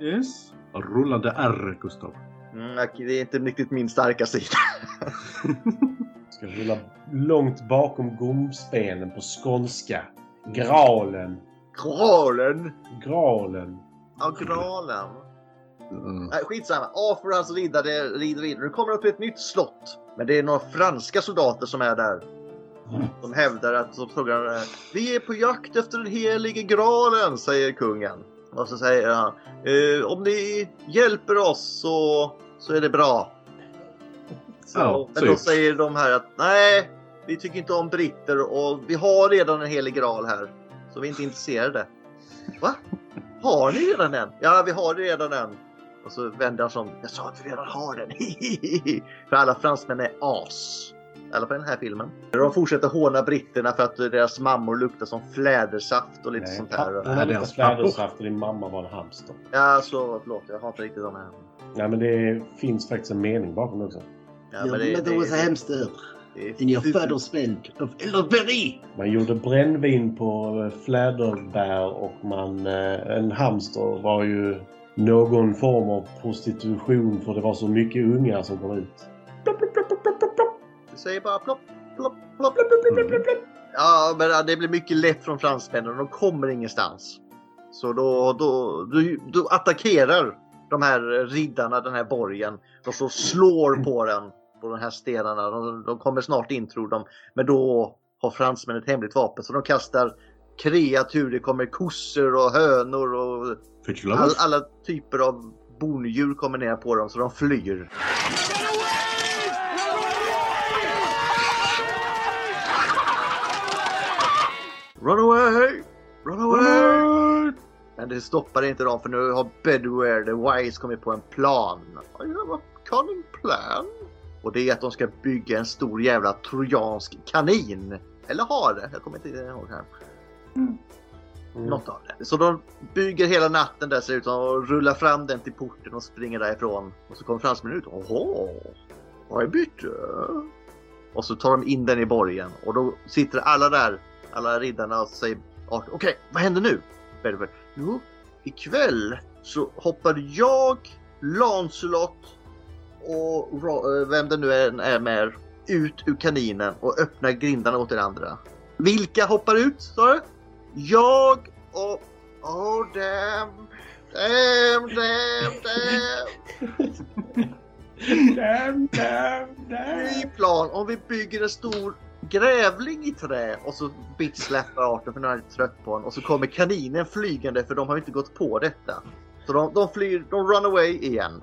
Yes. Rullande R, Gustav. Mm, det är inte riktigt min starka sida. Ska rulla långt bakom gomspenen på skånska. Gralen. Gralen! Gralen. Ja, Gralen. Mm. Nej, skitsamma. Arthur och hans riddare rider vidare. Nu kommer de till ett nytt slott. Men det är några franska soldater som är där. De hävdar att de frågar eh, Vi är på jakt efter den helige graalen, säger kungen. Och så säger han eh, Om ni hjälper oss så, så är det bra. Så, Ja, men då säger de här att nej, vi tycker inte om britter och vi har redan en helig graal här. Så vi är inte intresserade. Va? Har ni redan en? Ja, vi har redan en. Och så vänder han sig om. Jag sa att vi redan har den. för alla fransmän är as. I alla fall i den här filmen. De fortsätter håna britterna för att deras mammor luktar som flädersaft och lite sånt här. Nej, hade deras inte flädersaft och din mamma var en hamster. Ja, så förlåt. Jag har inte riktigt de här. Nej, men det finns faktiskt en mening bakom det också. Ja, Your men det, mother was a det, hamster det, and your det, father smelled of elderberry. Man gjorde brännvin på fläderbär och man, eh, en hamster var ju någon form av prostitution för det var så mycket ungar som kom ut. det säger bara plopp, plopp, plopp, plopp, plopp, plopp, plopp, plopp. Ja, men det blir mycket lätt från fransmännen. De kommer ingenstans. Så då, då, då, då attackerar de här riddarna den här borgen. De så slår på den, på de här stenarna. De, de kommer snart in tror de. Men då har fransmännen ett hemligt vapen så de kastar kreatur. Det kommer kossor och hönor och all, alla typer av bondjur kommer ner på dem så de flyr. Run away! Run away! Men det stoppar inte dem för nu har Bedouin the Wise kommit på en plan. I have a cunning plan. Och det är att de ska bygga en stor jävla trojansk kanin. Eller har det, jag kommer inte ihåg här. Mm. Mm. Något av det. Så de bygger hela natten dessutom och rullar fram den till porten och springer därifrån. Och så kommer fransmännen ut. Åhå, vad är bytte? Och så tar de in den i borgen och då sitter alla där, alla riddarna och säger Okej, okej, vad händer nu? Bedford. Jo, ikväll så hoppade jag, Lancelot och eh, vem det nu än är med ut ur kaninen och öppnar grindarna åt er andra. Vilka hoppar ut sa du? Jag och... Oh damn! Damn, damn, damn! Damn, damn, Ny damn. plan om vi bygger en stor grävling i trä och så bitch-släpper arten för nu är trött på honom och så kommer kaninen flygande för de har inte gått på detta. Så de, de flyr, de run away igen.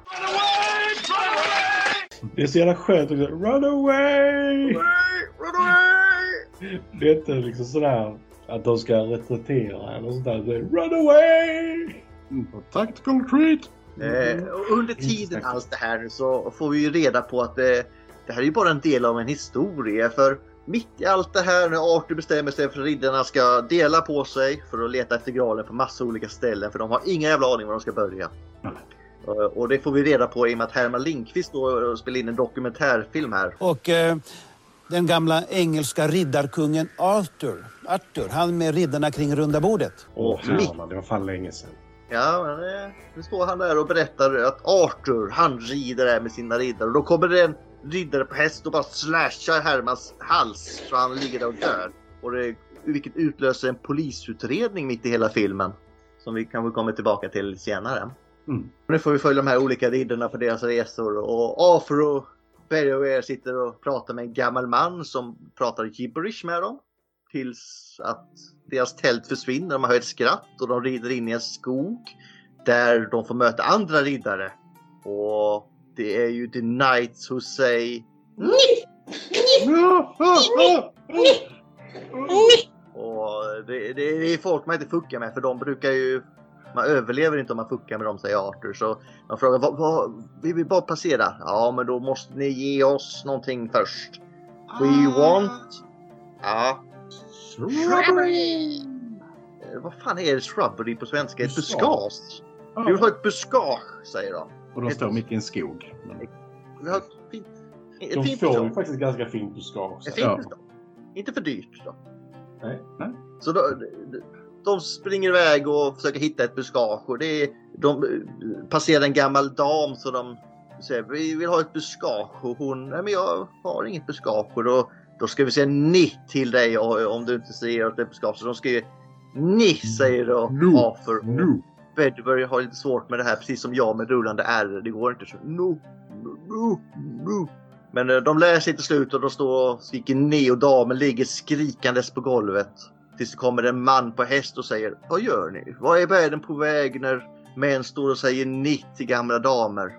Det är så jävla skönt också. Run away! Run away! Det är inte liksom sådär att de ska reträttera eller sådär. Det är run away! Mm, Tactical retreat! Eh, och under tiden alls det här så får vi ju reda på att eh, det här är ju bara en del av en historia för mitt i allt det här när Arthur bestämmer sig för att riddarna ska dela på sig för att leta efter graalen på massa olika ställen för de har ingen jävla aning var de ska börja. Eh, Och det får vi reda på i och med att Herman Lindqvist då spelar in en dokumentärfilm här. Och eh, den gamla engelska riddarkungen Arthur, Arthur, han med riddarna kring runda bordet. Åh. Herman, det var fan länge sedan. Ja, men eh, nu står han där och berättar att Arthur, han rider där med sina riddare och då kommer det en riddare på häst och bara slashar Hermans hals så han ligger där och dör. Och det, vilket utlöser en polisutredning mitt i hela filmen. Som vi kanske kommer tillbaka till senare. Mm. Nu får vi följa de här olika riddarna på deras resor och Arthur och Bedouin sitter och pratar med en gammal man som pratar gibberish med dem. Tills att deras tält försvinner, de hör ett skratt och de rider in i en skog. Där de får möta andra riddare. Och det är ju The Knights who say Och det, det, det är folk man inte fuckar med för de brukar ju man överlever inte om man fuckar med dem säger Arthur. Så de frågar vad, vad, vi vill bara passera. Ja men då måste ni ge oss någonting först. We want... Ja. Shrubbery! Eh, Vad fan är shrubbery på svenska? Ett buskage? Vi vill ha ett buskage säger de. Och de står mitt i en skog. Men, Vi vill ha ett fint, ett De fint får ju faktiskt ganska fint buskage. Ett fint Ja. Inte för dyrt då. Nej. Nej. Så då, de, springer iväg och försöker hitta ett buskage och det är, de eh, passerar en gammal dam så de säger vi vill ha ett buskage och hon, nej men jag har inget buskage och då, då ska vi säga ni till dig om du inte säger att det är buskage. Så de skriver ni säger då No. Arthur. no. Bedbury har lite svårt med det här precis som jag med rullande R. Det går inte så. No, no, no, no. Men eh, de lär sig till slut och de står och skriker ni och damen ligger skrikandes på golvet. Tills det kommer en man på häst och säger Vad gör ni? Vad är världen på väg när män står och säger ni till gamla damer?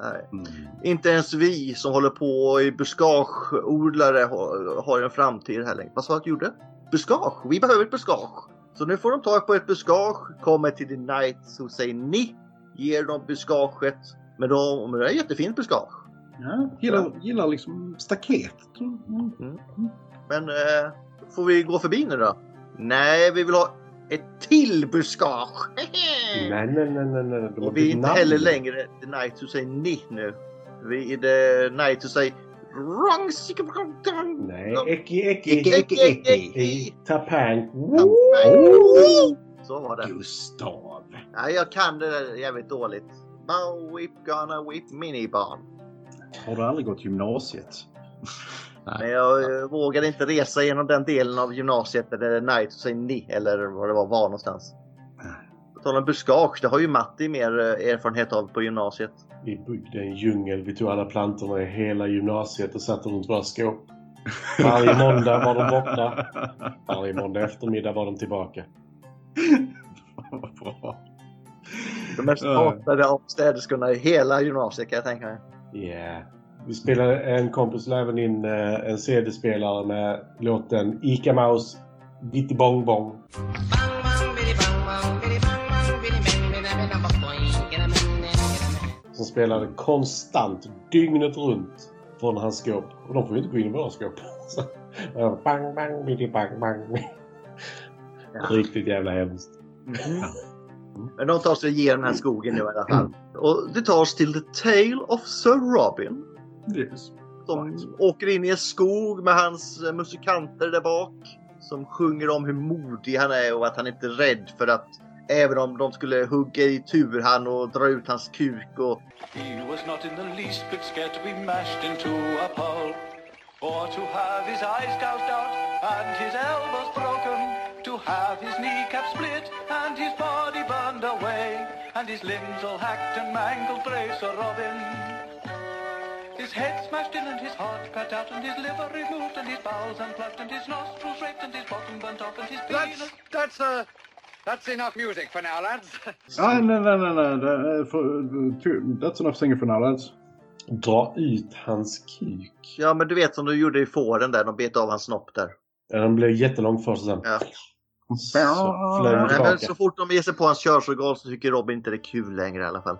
Nej. Mm. Inte ens vi som håller på i buskageodlare har, har en framtid här längre. Vad sa du att du gjorde? Buskage? Vi behöver ett buskage. Så nu får de tag på ett buskage, kommer till The Knights och säger ni, ger dem buskaget. Men, de, men det är jättefint buskage. Ja, gillar, gillar liksom staket. Mm. Men eh, får vi gå förbi nu då? Nej, vi vill ha ett till buskage. Nej, nej, nej, nej. nej. De har Och vi är inte namn. heller längre The Knights who say ni nu. Vi är The Knights who say wrong. Nej, Eki, Eki. Eki, eki, eki. Tapang. Så var det. Gustav. Nej, jag kan det där jävligt dåligt. Bow whip gonna whip minibarn. Har du aldrig gått gymnasiet? Men jag eh, vågade inte resa genom den delen av gymnasiet där det är night och säger ni eller vad det var, var någonstans. På tal om buskage, det har ju Matti mer eh, erfarenhet av på gymnasiet. Vi byggde en djungel. Vi tog alla plantorna i hela gymnasiet och satte runt våra skåp. Varje måndag var de borta. Varje måndag eftermiddag var de tillbaka. Vad bra. De mest hatade av städerskorna i hela gymnasiet kan jag tänka mig. Yeah. Vi spelade, en kompis la även in eh, en CD-spelare med låten Ica Mouse Bitti Bong Bong. Som spelade konstant, dygnet runt, från hans skåp. Och de får ju inte gå in i våra skåp. Så, eh, bang, bang, bitty bang, bang. Riktigt jävla hemskt. Men de tar sig igenom den här skogen nu i alla fall. Och det tar oss till The Tale of Sir Robin. Yes. De åker in i en skog med hans eh, musikanter där bak. Som sjunger om hur modig han är och att han inte är rädd för att även om de skulle hugga i tur han och dra ut hans kuk och He was not in the least bit scared to be mashed into a pulp, or to have his eyes gouged out and his elbows broken, to have his kneecap split and his body burned away, and his limbs all hacked and mangled, brave Sir Robin. His head smashed in and his heart cut out and his liver removed and his bowels unplugged and his nostrils raked and his bottom burnt off and his penis... That's, that's, uh, that's enough music for now, lads. Ah, nej, nej, nej, för- That's enough singing for now lads. Dra ut hans kuk. Ja men du vet som du gjorde i fåren där, de bet av hans snopp där. Ja, Den blev jättelång först och sen Ja. så Nej, men så fort de ger sig på hans körsorgan så tycker Robin inte det är kul längre i alla fall.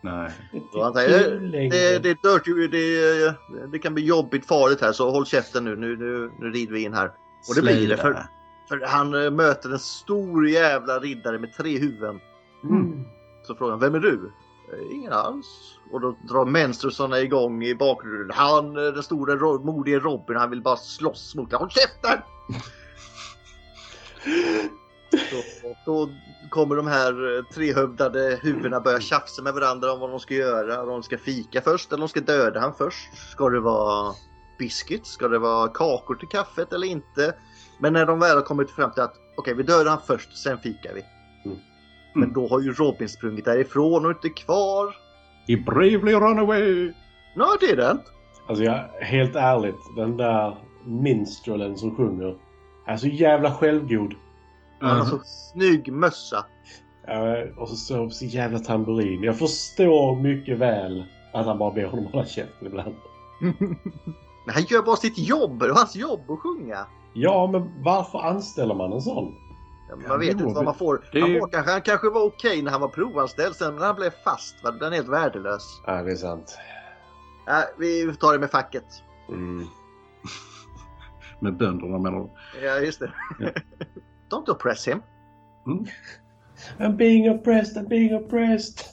Nej. Och han säger, längre. det, det, är dirty, det, det kan bli jobbigt farligt här så håll käften nu, nu, nu, nu rider vi in här. Och det blir det för, för han eh, möter en stor jävla riddare med tre huvuden. Mm. Så frågar han, vem är du? "Eh, Ingen alls. Och då drar menstrusarna igång i bakgrunden. Han, eh, den stora modige Robin, han vill bara slåss mot dig. Håll käften! Då, då kommer de här eh, trehövdade huvudena börja tjafsa med varandra om vad de ska göra. Om de ska fika först eller om de ska döda han först. Ska det vara biscuits? Ska det vara kakor till kaffet eller inte? Men när de väl har kommit fram till att okej, vi dödar han först, sen fikar vi. Mm. Men då har ju Robin sprungit därifrån och inte kvar. He bravely run away. No, är det. Alltså jag, helt ärligt, den där minstrelen som sjunger är så jävla självgod. Han har så snygg mössa. Eh, och så står han på sin jävla tamburin. Jag förstår mycket väl att han bara ber honom hålla käften ibland. Men han gör bara sitt jobb. Det är hans jobb att sjunga. Ja, men varför anställer man en sån? Ja, Ja, Man vet jo, inte vad man får. det- Han, var, kanske, han kanske var okej när han var provanställd sen men han blev fast. Va? Den helt värdelös. Ja, det är sant. Äh, vi tar det med facket. Mm. Med bönderna menar du? Ja, just det. Ja. Don't oppress him. I'm being oppressed, I'm being oppressed.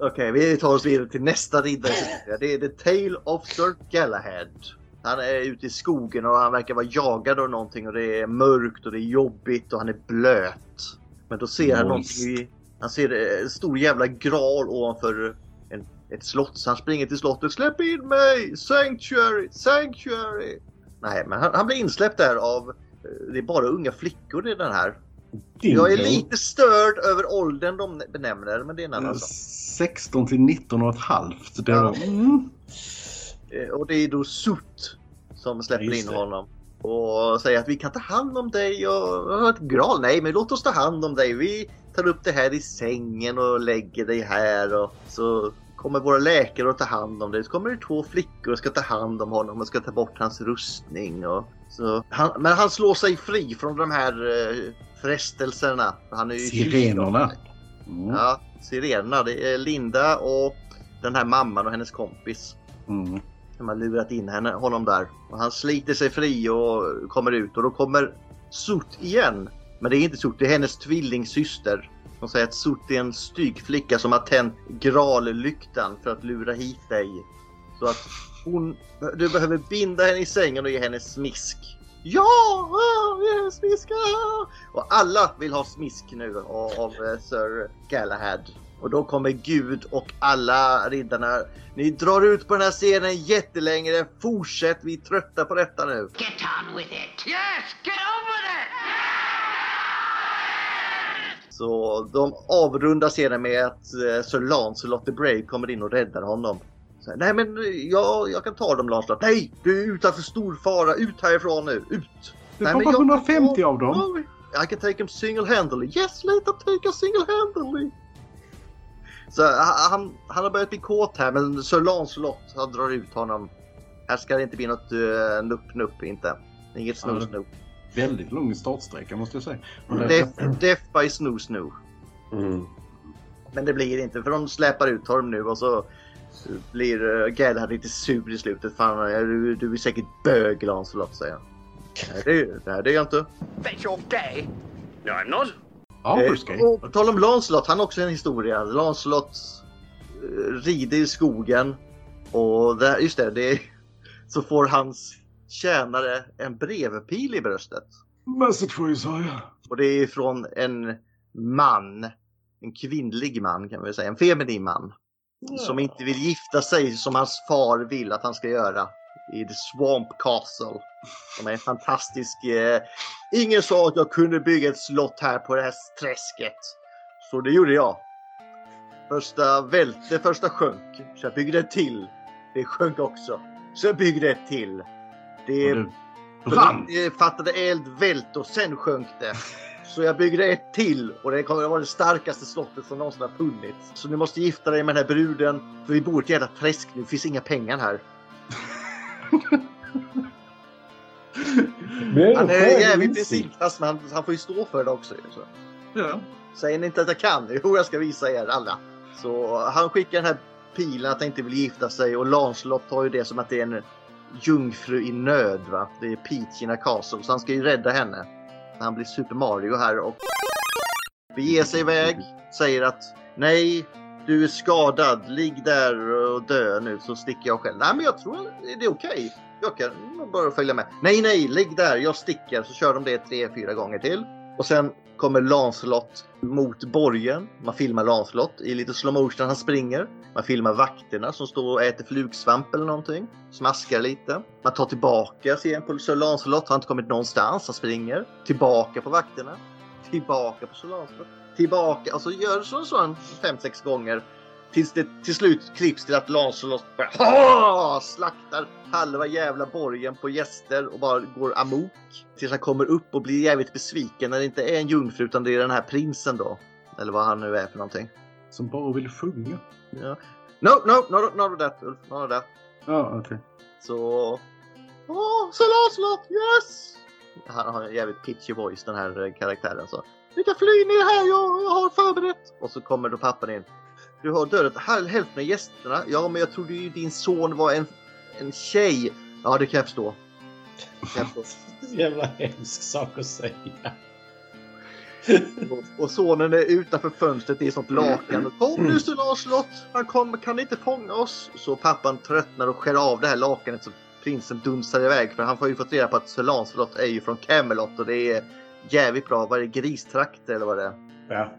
Okej, vi tar oss vidare till nästa riddare. Det är The Tale of Sir Galahad. Han är ute i skogen och han verkar vara jagad av någonting och det är mörkt och det är jobbigt och han är blöt. Men då ser han Moist. någonting i... Han ser en stor jävla gral ovanför en, ett slott. Så han springer till slottet. Släpp in mig! Sanctuary! Sanctuary! Nej, men han, han blir insläppt där av... eh, Det är bara unga flickor i den här. Jag är lite störd över åldern de benämner men det är en annan sak. 16 till 19 och ett halvt. Det Ja. mm. Eh, Och det är då Sut som släpper Just in det. honom. Och säger att vi kan ta hand om dig och ett gral. Nej, men låt oss ta hand om dig. Vi tar upp det här i sängen och lägger dig här och så kommer våra läkare att ta hand om det. Så kommer det två flickor och ska ta hand om honom och ska ta bort hans rustning. Och så, han, men han slår sig fri från de här eh, frestelserna. Han är ju Sirenerna. Mm. Ja, sirenerna. Det är Linda och den här mamman och hennes kompis. Mm. De har lurat in henne, honom där. Och han sliter sig fri och kommer ut och då kommer Sut igen. Men det är inte Sut, det är hennes tvillingsyster. Hon säger att Sut är en stygflicka som har tänt graallyktan för att lura hit dig. Så att hon, du behöver binda henne i sängen och ge henne smisk. Ja! ah, smisk! ah! Och alla vill ha smisk nu av, av eh, Sir Galahad. Och då kommer Gud och alla riddarna. Ni drar ut på den här scenen jättelänge. Fortsätt, vi är trötta på detta nu. Get on with it. Yes, get over it! Så de avrundar scenen med att eh, Sir Lancelot the Brave kommer in och räddar honom. Så, Nej men eh, jag, jag kan ta dem Lancelot. Nej, du är utanför stor fara. Ut härifrån nu. Ut! Det jag- 150 av dem. I can take him single-handedly. Yes, let them take us single-handedly. Så ha- han, han har börjat bli kåt här men Sir Lancelot han drar ut honom. Här ska det inte bli något uh, nupp-nupp inte. Inget Ja, det- snus-snupp. Väldigt lång startsträcka måste jag säga. Men det- Death, death by snus-nu. Mm. Men det blir inte för de släpar ut honom nu och så blir uh, Galahad lite sur i slutet. Fan, du, du är säkert bög Lancelot säger han. Nej, det, nej, det är jag inte. Bet you're gay. No, I'm not. Arthur's Eh, och på tal om Lancelot, han har också en historia. Lancelot eh, rider i skogen och där, just det, det är, så får hans tjänare en brevpil i bröstet. Message for Isaiah. Och det är från en man, en kvinnlig man kan vi säga, en feminin man. Som inte vill gifta sig som hans far vill att han ska göra i The Swamp Castle. Som är en fantastisk... Eh, ingen sa att jag kunde bygga ett slott här på det här träsket. Så det gjorde jag. Första välte, första sjönk. Så jag byggde ett till. Det sjönk också. Så jag byggde ett till. Det, det brann. det fattade eld, välte och sen sjönk det. Så jag byggde ett till och det kommer att vara det starkaste slottet som någonsin har funnits. Så du måste gifta dig med den här bruden. För vi bor i ett jävla träsk nu. Det finns inga pengar här. Han är jävligt principfast men han, han får ju stå för det också. Så. Ja. Säger ni inte att jag kan? Jo, jag ska visa er alla. Så han skickar den här pilen att han inte vill gifta sig och Lancelot tar ju det som att det är en jungfru i nöd. Va? Det är Peach in a castle så han ska ju rädda henne. Han blir Super Mario här och beger sig iväg. Säger att nej, du är skadad. Ligg där och dö nu så sticker jag själv. Nej, men jag tror det är okej. Jag kan bara följa med. Nej, nej, ligg där. Jag sticker. Så kör de det tre, fyra gånger till. Och sen kommer Lancelot mot borgen. Man filmar Lancelot i lite slow motion när han springer. Man filmar vakterna som står och äter flugsvamp eller någonting. Smaskar lite. Man tar tillbaka scenen på Sir Lancelot. Han har inte kommit någonstans. Han springer. Tillbaka på vakterna. Tillbaka på Sir Lancelot. Tillbaka. Alltså, och så gör det så, så en fem, sex gånger. Tills det till slut klipps till att Lancelot bara slaktar halva jävla borgen på gäster och bara går amok. Tills han kommer upp och blir jävligt besviken när det inte är en jungfru utan det är den här prinsen då. Eller vad han nu är för någonting. Som bara vill sjunga. Ja. No, no, no, not of that Ulf. Of that. Ja, okej. Så... Åh, Sir Lancelot, yes! Han har en jävligt pitchy voice den här eh, karaktären så. Ni kan fly ner här, jag, jag har förberett. Och så kommer då pappan in. Du har dödat hälften av gästerna. Ja, men jag trodde ju din son var en, en tjej. Ja, det kan jag förstå. Det kan jag förstå. Jävla hemsk sak att säga. Och- Och sonen är utanför fönstret i ett sånt lakan. Kom nu Sir Lancelot! Han kommer, kan inte fånga oss. Så pappan tröttnar och skär av det här lakanet så prinsen dunsar iväg. För han får ju fått reda på att Sir Lancelot är ju från Camelot och det är jävligt bra. Vad är det? Gristrakter eller vad det är? Ja.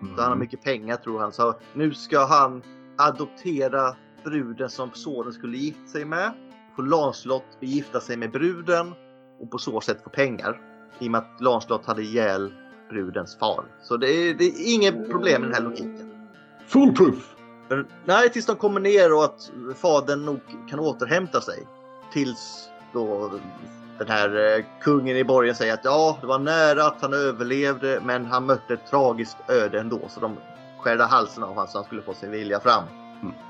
Så han har mycket pengar tror han. Så nu ska han adoptera bruden som sonen skulle gifta sig med. Får Lancelot gifta sig med bruden och på så sätt få pengar. I och med att Lancelot hade ihjäl brudens far. Så det är, det är inget problem med den här logiken. Foolproof! Nej, tills de kommer ner och att fadern nog kan återhämta sig. Tills då den här eh, kungen i borgen säger att ja, det var nära att han överlevde men han mötte ett tragiskt öde ändå så de skärde halsen av honom så han skulle få sin vilja fram.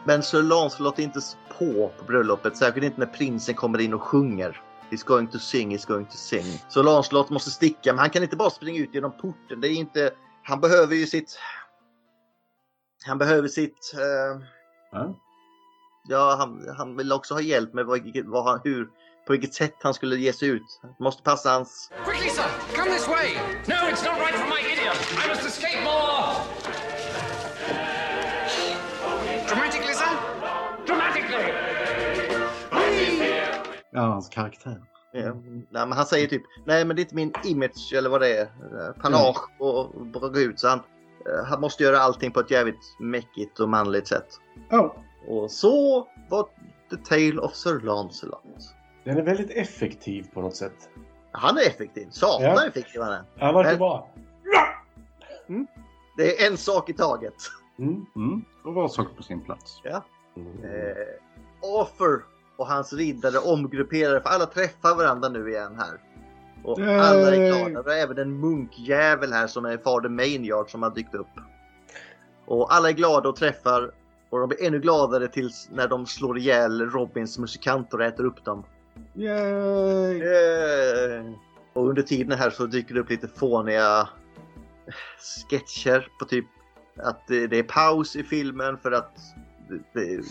Men Sir Lancelot är inte på på bröllopet, särskilt inte när prinsen kommer in och sjunger. He's going to sing, he's going to sing. Så Lancelot måste sticka, men han kan inte bara springa ut genom porten. Det är inte... Han behöver ju sitt... Han behöver sitt... Eh... Ja. Ja, han, han vill också ha hjälp med vad, vad han, hur, på vilket sätt han skulle ge sig ut. Han måste passa hans... Quickly, sir! Come this way! No, it's not right for my idiom! I must escape more! Dramatically, sir? Dramatically! Ja, hans karaktär. Ja, nej, men han säger typ, nej men det är inte min image eller vad det är. eh, Panage och, och gå ut. Så han, eh, han måste göra allting på ett jävligt mäckigt och manligt sätt. Ja. Och så var The Tale of Sir Lancelot. Den är väldigt effektiv på något sätt. Han är effektiv. Satan Ja. effektiv han är. Han verkar bra. Det är en sak i taget. Mm. Mm. Och var saker på sin plats. Ja. Eh, Arthur och hans riddare omgrupperar för alla träffar varandra nu igen här. Och Yay! alla är glada. Det är även en munkjävel här som är fader Mainyard som har dykt upp. Och alla är glada och träffar och de blir ännu gladare tills när de slår ihjäl Robins musikanter och äter upp dem. Yay! Eh, Och under tiden här så dyker det upp lite fåniga sketcher på typ att det, är paus i filmen för att det, det,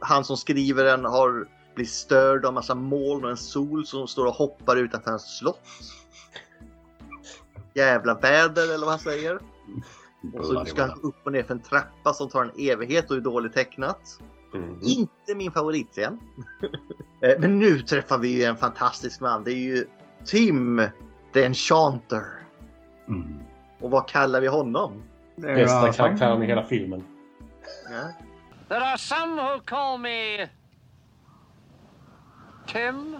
han som skriver den har blivit störd av massa moln och en sol som står och hoppar utanför hans slott. Jävla väder eller vad han säger. Och så ska han upp och ner för en trappa som tar en evighet och är dåligt tecknat. Mm. Inte min favoritscen. Eh, Men nu träffar vi ju en fantastisk man. Det är ju Tim the Enchanter. Mm. Och vad kallar vi honom? Bästa karaktären i hela filmen. Ja. There are some who call me Tim.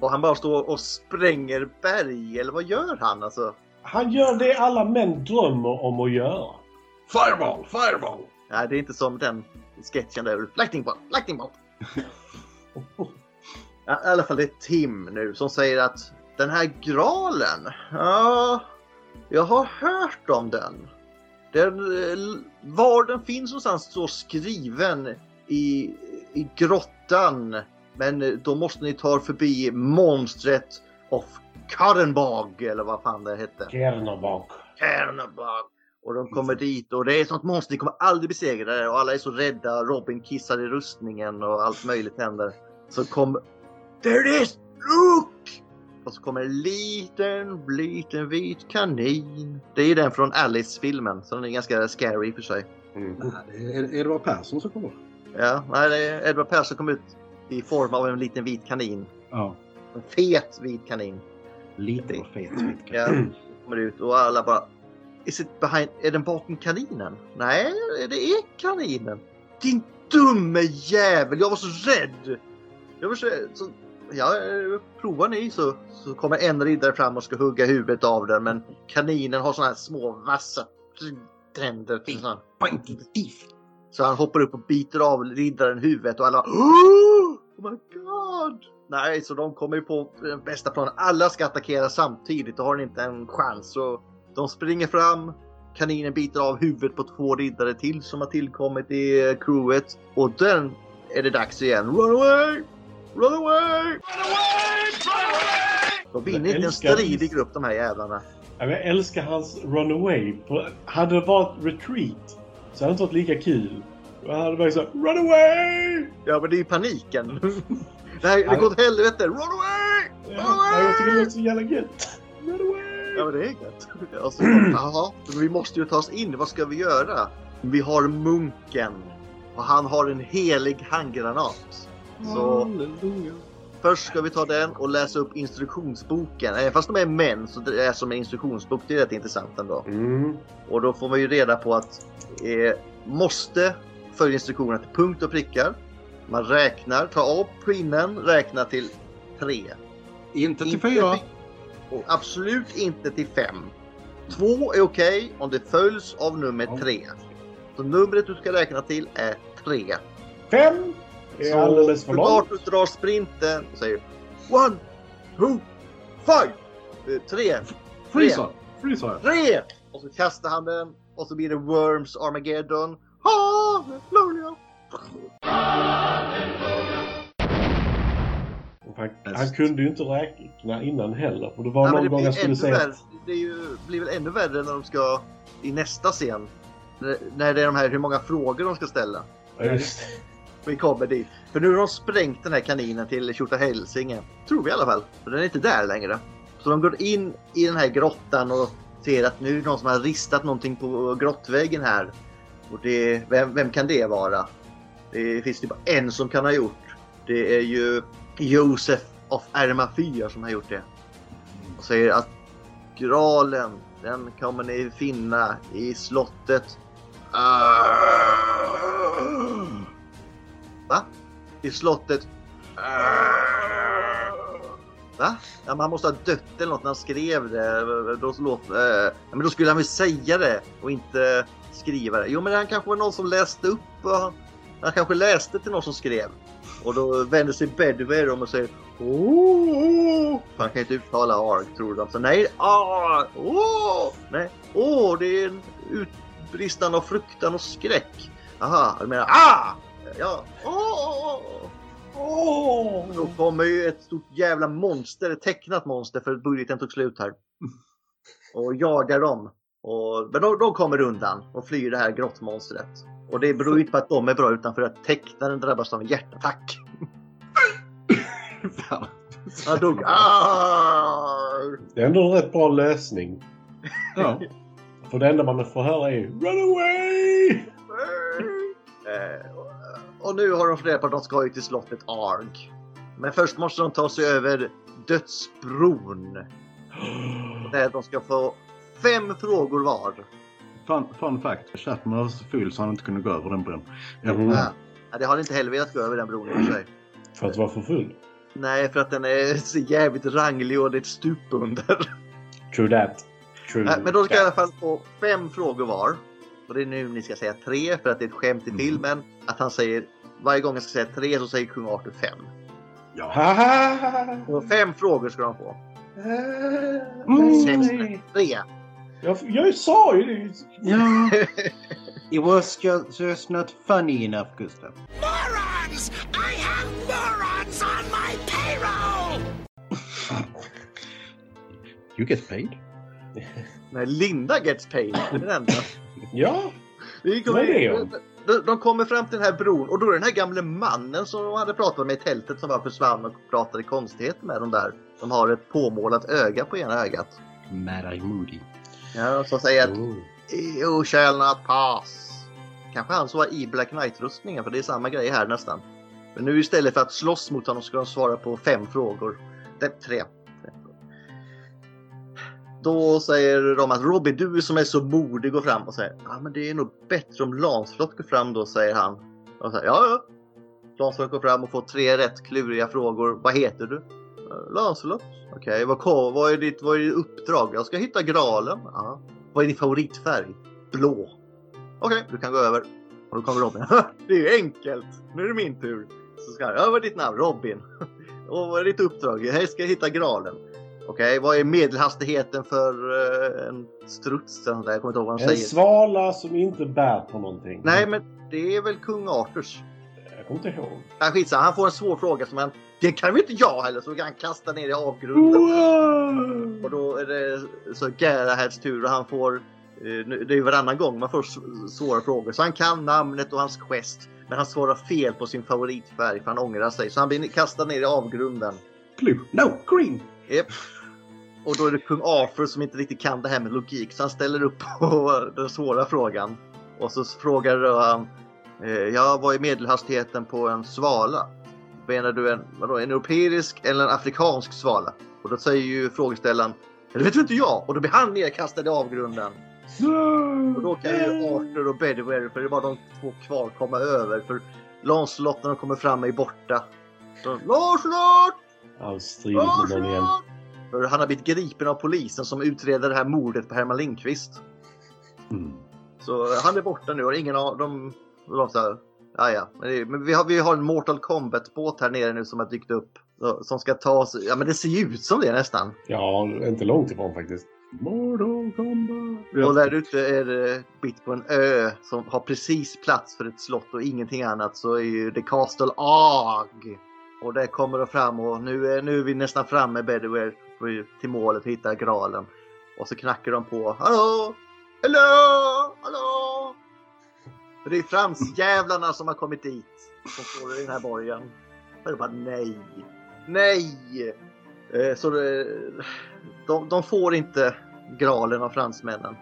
Och han bara står och spränger berg, eller vad gör han alltså? Han gör det alla män drömmer om att göra. Fireball! Fireball! Nej, det är inte som den sketchen där. Lightning bolt, lightning bolt. Ja, I alla fall det är Tim nu som säger att den här graalen, ja, jag har hört om den. den eh, var den finns någonstans står skriven i, i grottan. Men eh, då måste ni ta förbi monstret of Karenbag eller vad fan det hette. Kernobak. Kernobag. Och de kommer dit och det är sånt monster, ni kommer aldrig besegra det och alla är så rädda. Robin kissar i rustningen och allt möjligt händer. Så kommer... There it is! Look! Och så kommer en liten, liten vit kanin. Det är den från Alice-filmen, så den är ganska scary i och för sig. Mm. Det är Edvard Persson som kommer. Ja, nej, det är Edward Persson kom ut i form av en liten vit kanin. Ja. En fet vit kanin. Lite och fet. vet du. Ja, kommer ut och alla bara Is it behind, är den bakom kaninen? Nej, det är kaninen. Din dumme jävel, jag var så rädd. Jag var så, så ja, provar ni så, så kommer en riddare fram och ska hugga huvudet av den men kaninen har såna här små vassa tänder. Så han- hoppar upp och biter av riddaren huvudet och alla Oh my god! Nej, så de kommer ju på den bästa planen. Alla ska attackera samtidigt och har inte en chans. Så de springer fram. Kaninen biter av huvudet på två riddare till som har tillkommit i eh, crewet. Och den är det dags igen. Run away! Run away! De vinner inte en älskar- strid i grupp de här jävlarna. Jag älskar hans runaway. Hade det varit retreat så hade det inte varit lika kul. Då hade det varit så här, run away! Ja, men det är ju paniken. Nej, det går åt helvete. Run away! Run Ja, jag tycker det away! låter så jävla gött. Ja men det är gött. Och så, Jaha, vi måste ju ta oss in. Vad ska vi göra? Vi har munken. Och han har en helig handgranat. Så Halleluja. först ska vi ta den och läsa upp instruktionsboken. Även fast de är män så det är som en instruktionsbok. Det är rätt intressant ändå. Mm. Och då får man ju reda på att eh, måste följa instruktionerna till punkt och prickar. Man räknar, tar av pinnen, räknar till tre. Inte till Inte fyra. till- Och absolut inte till fem. Två är okej om det följs av nummer tre. Så numret du ska räkna till är tre. Fem är alldeles för så långt. du drar sprinten och säger One, two, five, eh, tre, Freeza! Freeza! tre! Och så kastar han den och så blir det Worms Armageddon. Halleluja! Han, han kunde ju inte räkna innan heller. För det var men någon det gång jag skulle säga... värre. Det ju, blir väl ännu värre när de ska i nästa scen. När- det är de här hur många frågor de ska ställa. Ja. Vi kommer dit. För nu har de sprängt den här kaninen till Tjotahälsinge. Tror vi i alla fall. För den är inte där längre. Så de går in i den här grottan och ser att nu är det någon som har ristat någonting på grottväggen här. Och det, vem, vem kan det vara? Det finns det bara en som kan ha gjort. Det är ju Josef of Ermafyr som har gjort det. Och säger att graalen, den kommer ni finna i slottet. Va? I slottet. Va? Ja, han måste ha dött eller något när han skrev det. Då, låt, eh, ja, men då skulle han väl säga det och inte skriva det. Jo, men han kanske var någon som läste upp. Och han, han kanske läste till någon som skrev. Och då vänder sig Bedware om och säger Åh! För han kan inte uttala arg tror de. Så nej, ah, åh, nej, åh, det är en utbristande av fruktan och skräck. Aha, du menar ah! Ja, åh! Åh! Då kommer ju ett stort jävla monster, ett tecknat monster för budgeten tog slut här. Och jagar dem. Och, men de, de kommer undan och flyr det här grottmonstret. Och det beror inte på att de är bra utan för att tecknaren drabbas av en hjärtattack. Han dog. Ah! Det är ändå en rätt bra lösning. Ja. För det enda man får höra är ju Run away! Eh, och nu har de funderat på att de ska ju till slottet Arg. Men först måste de ta sig över Dödsbron. Där de ska få fem frågor var. Fun, fun fact. Chapman var så full så han inte kunde gå över den bron. Ja. Mm. Ja. Ja, det har inte heller velat gå över den bron i sig. För att vara för full. Nej, för att den är så jävligt ranglig och det är ett stup under. True that. True Nej, men de ska i that. alla fall få fem frågor var. Och det är nu ni ska säga tre för att det är ett skämt i Mm. filmen. Att han säger varje gång jag ska säga tre så säger kung Arthur fem. Haha! Och fem frågor ska de få. Mm. Sämst tre. Jag, jag sa ju det! Ja. It was just, just not funny enough, Gustav. Morons! I have morons on my payroll! You get paid? Nej, Linda gets paid. Det är enda. Ja! Vi Vad är det om? de, de kommer fram till den här bron och då är den här gamle mannen som de hade pratat med i tältet som bara försvann och pratade konstigheter med dem där. De har ett påmålat öga på ena ögat. Mad Eye Moody. Ja, som säger att Oh. You shall not pass. Kanske han som var i Black Knight-rustningen för det är samma grej här nästan. Men nu istället för att slåss mot honom ska de svara på fem frågor. Det, tre. Då säger de att Robin, du som är så modig går fram och säger ja men det är nog bättre om Lancelot går fram då, säger han. Och säger, ja, ja. Lancelot går fram och får tre rätt kluriga frågor. Vad heter du? "Eh, Lancelot. Okej, vad, kom- vad, är ditt, vad är ditt uppdrag? Jag ska hitta graalen. Ja. Vad är din favoritfärg? Blå. Okej, du kan gå över. Och då kommer Robin. det är ju enkelt. Nu är det min tur. Så ska jag, är ditt namn? Robin. och vad är ditt uppdrag? Jag ska hitta graalen. Okej, vad är medelhastigheten för eh, en struts? Jag kommer inte ihåg vad de En säger. svala som inte bär på någonting. Nej, men det är väl kung Arthurs. Jag kommer inte ihåg. Nej, skitsamma. Han får en svår fråga som han... Det kan väl inte jag heller, så kan han kasta ner i avgrunden. Och då är det så Garahads tur och han får... eh, Det är ju varannan gång man får svåra frågor. Så han kan namnet och hans quest. Men han svarar fel på sin favoritfärg för han ångrar sig. Så han blir kastad ner i avgrunden. Blue. No, green! Japp. Och då är det kung Arthur som inte riktigt kan det här med logik så han ställer upp på den svåra frågan. Och så frågar han eh, Ja, vad är medelhastigheten på en svala? Menar du en, vadå, en europeisk eller en afrikansk svala? Och då säger ju frågeställaren Det vet inte jag! Och då blir han nedkastad i avgrunden. Och då kan ju Arthur och Bedivere, för det är bara de två kvar, komma över. För Lancelot när de kommer fram är borta. Lancelot! Han stridigt med någon igen. För han har blivit gripen av polisen som utreder det här mordet på Herman Lindqvist. Mm. Så han är borta nu och ingen av dem... De så här, ja, ja. Men, vi, har, vi har en Mortal Kombat-båt här nere nu som har dykt upp. Som ska ta oss... Ja men det ser ju ut som det nästan. Ja, inte långt ifrån faktiskt. Mortal Kombat. Och där ute är det mitt på en ö som har precis plats för ett slott och ingenting annat så är ju The Castle Ag. Och där kommer de fram och nu är, nu är vi nästan framme Bedouer till målet och hittar graalen. Och så knackar de på. Hallå! Hallå! Hallå! För det är fransjävlarna som har kommit dit. Som står i den här borgen. Och jag bara nej. Nej! Eh, Så det, de, de får inte graalen av fransmännen.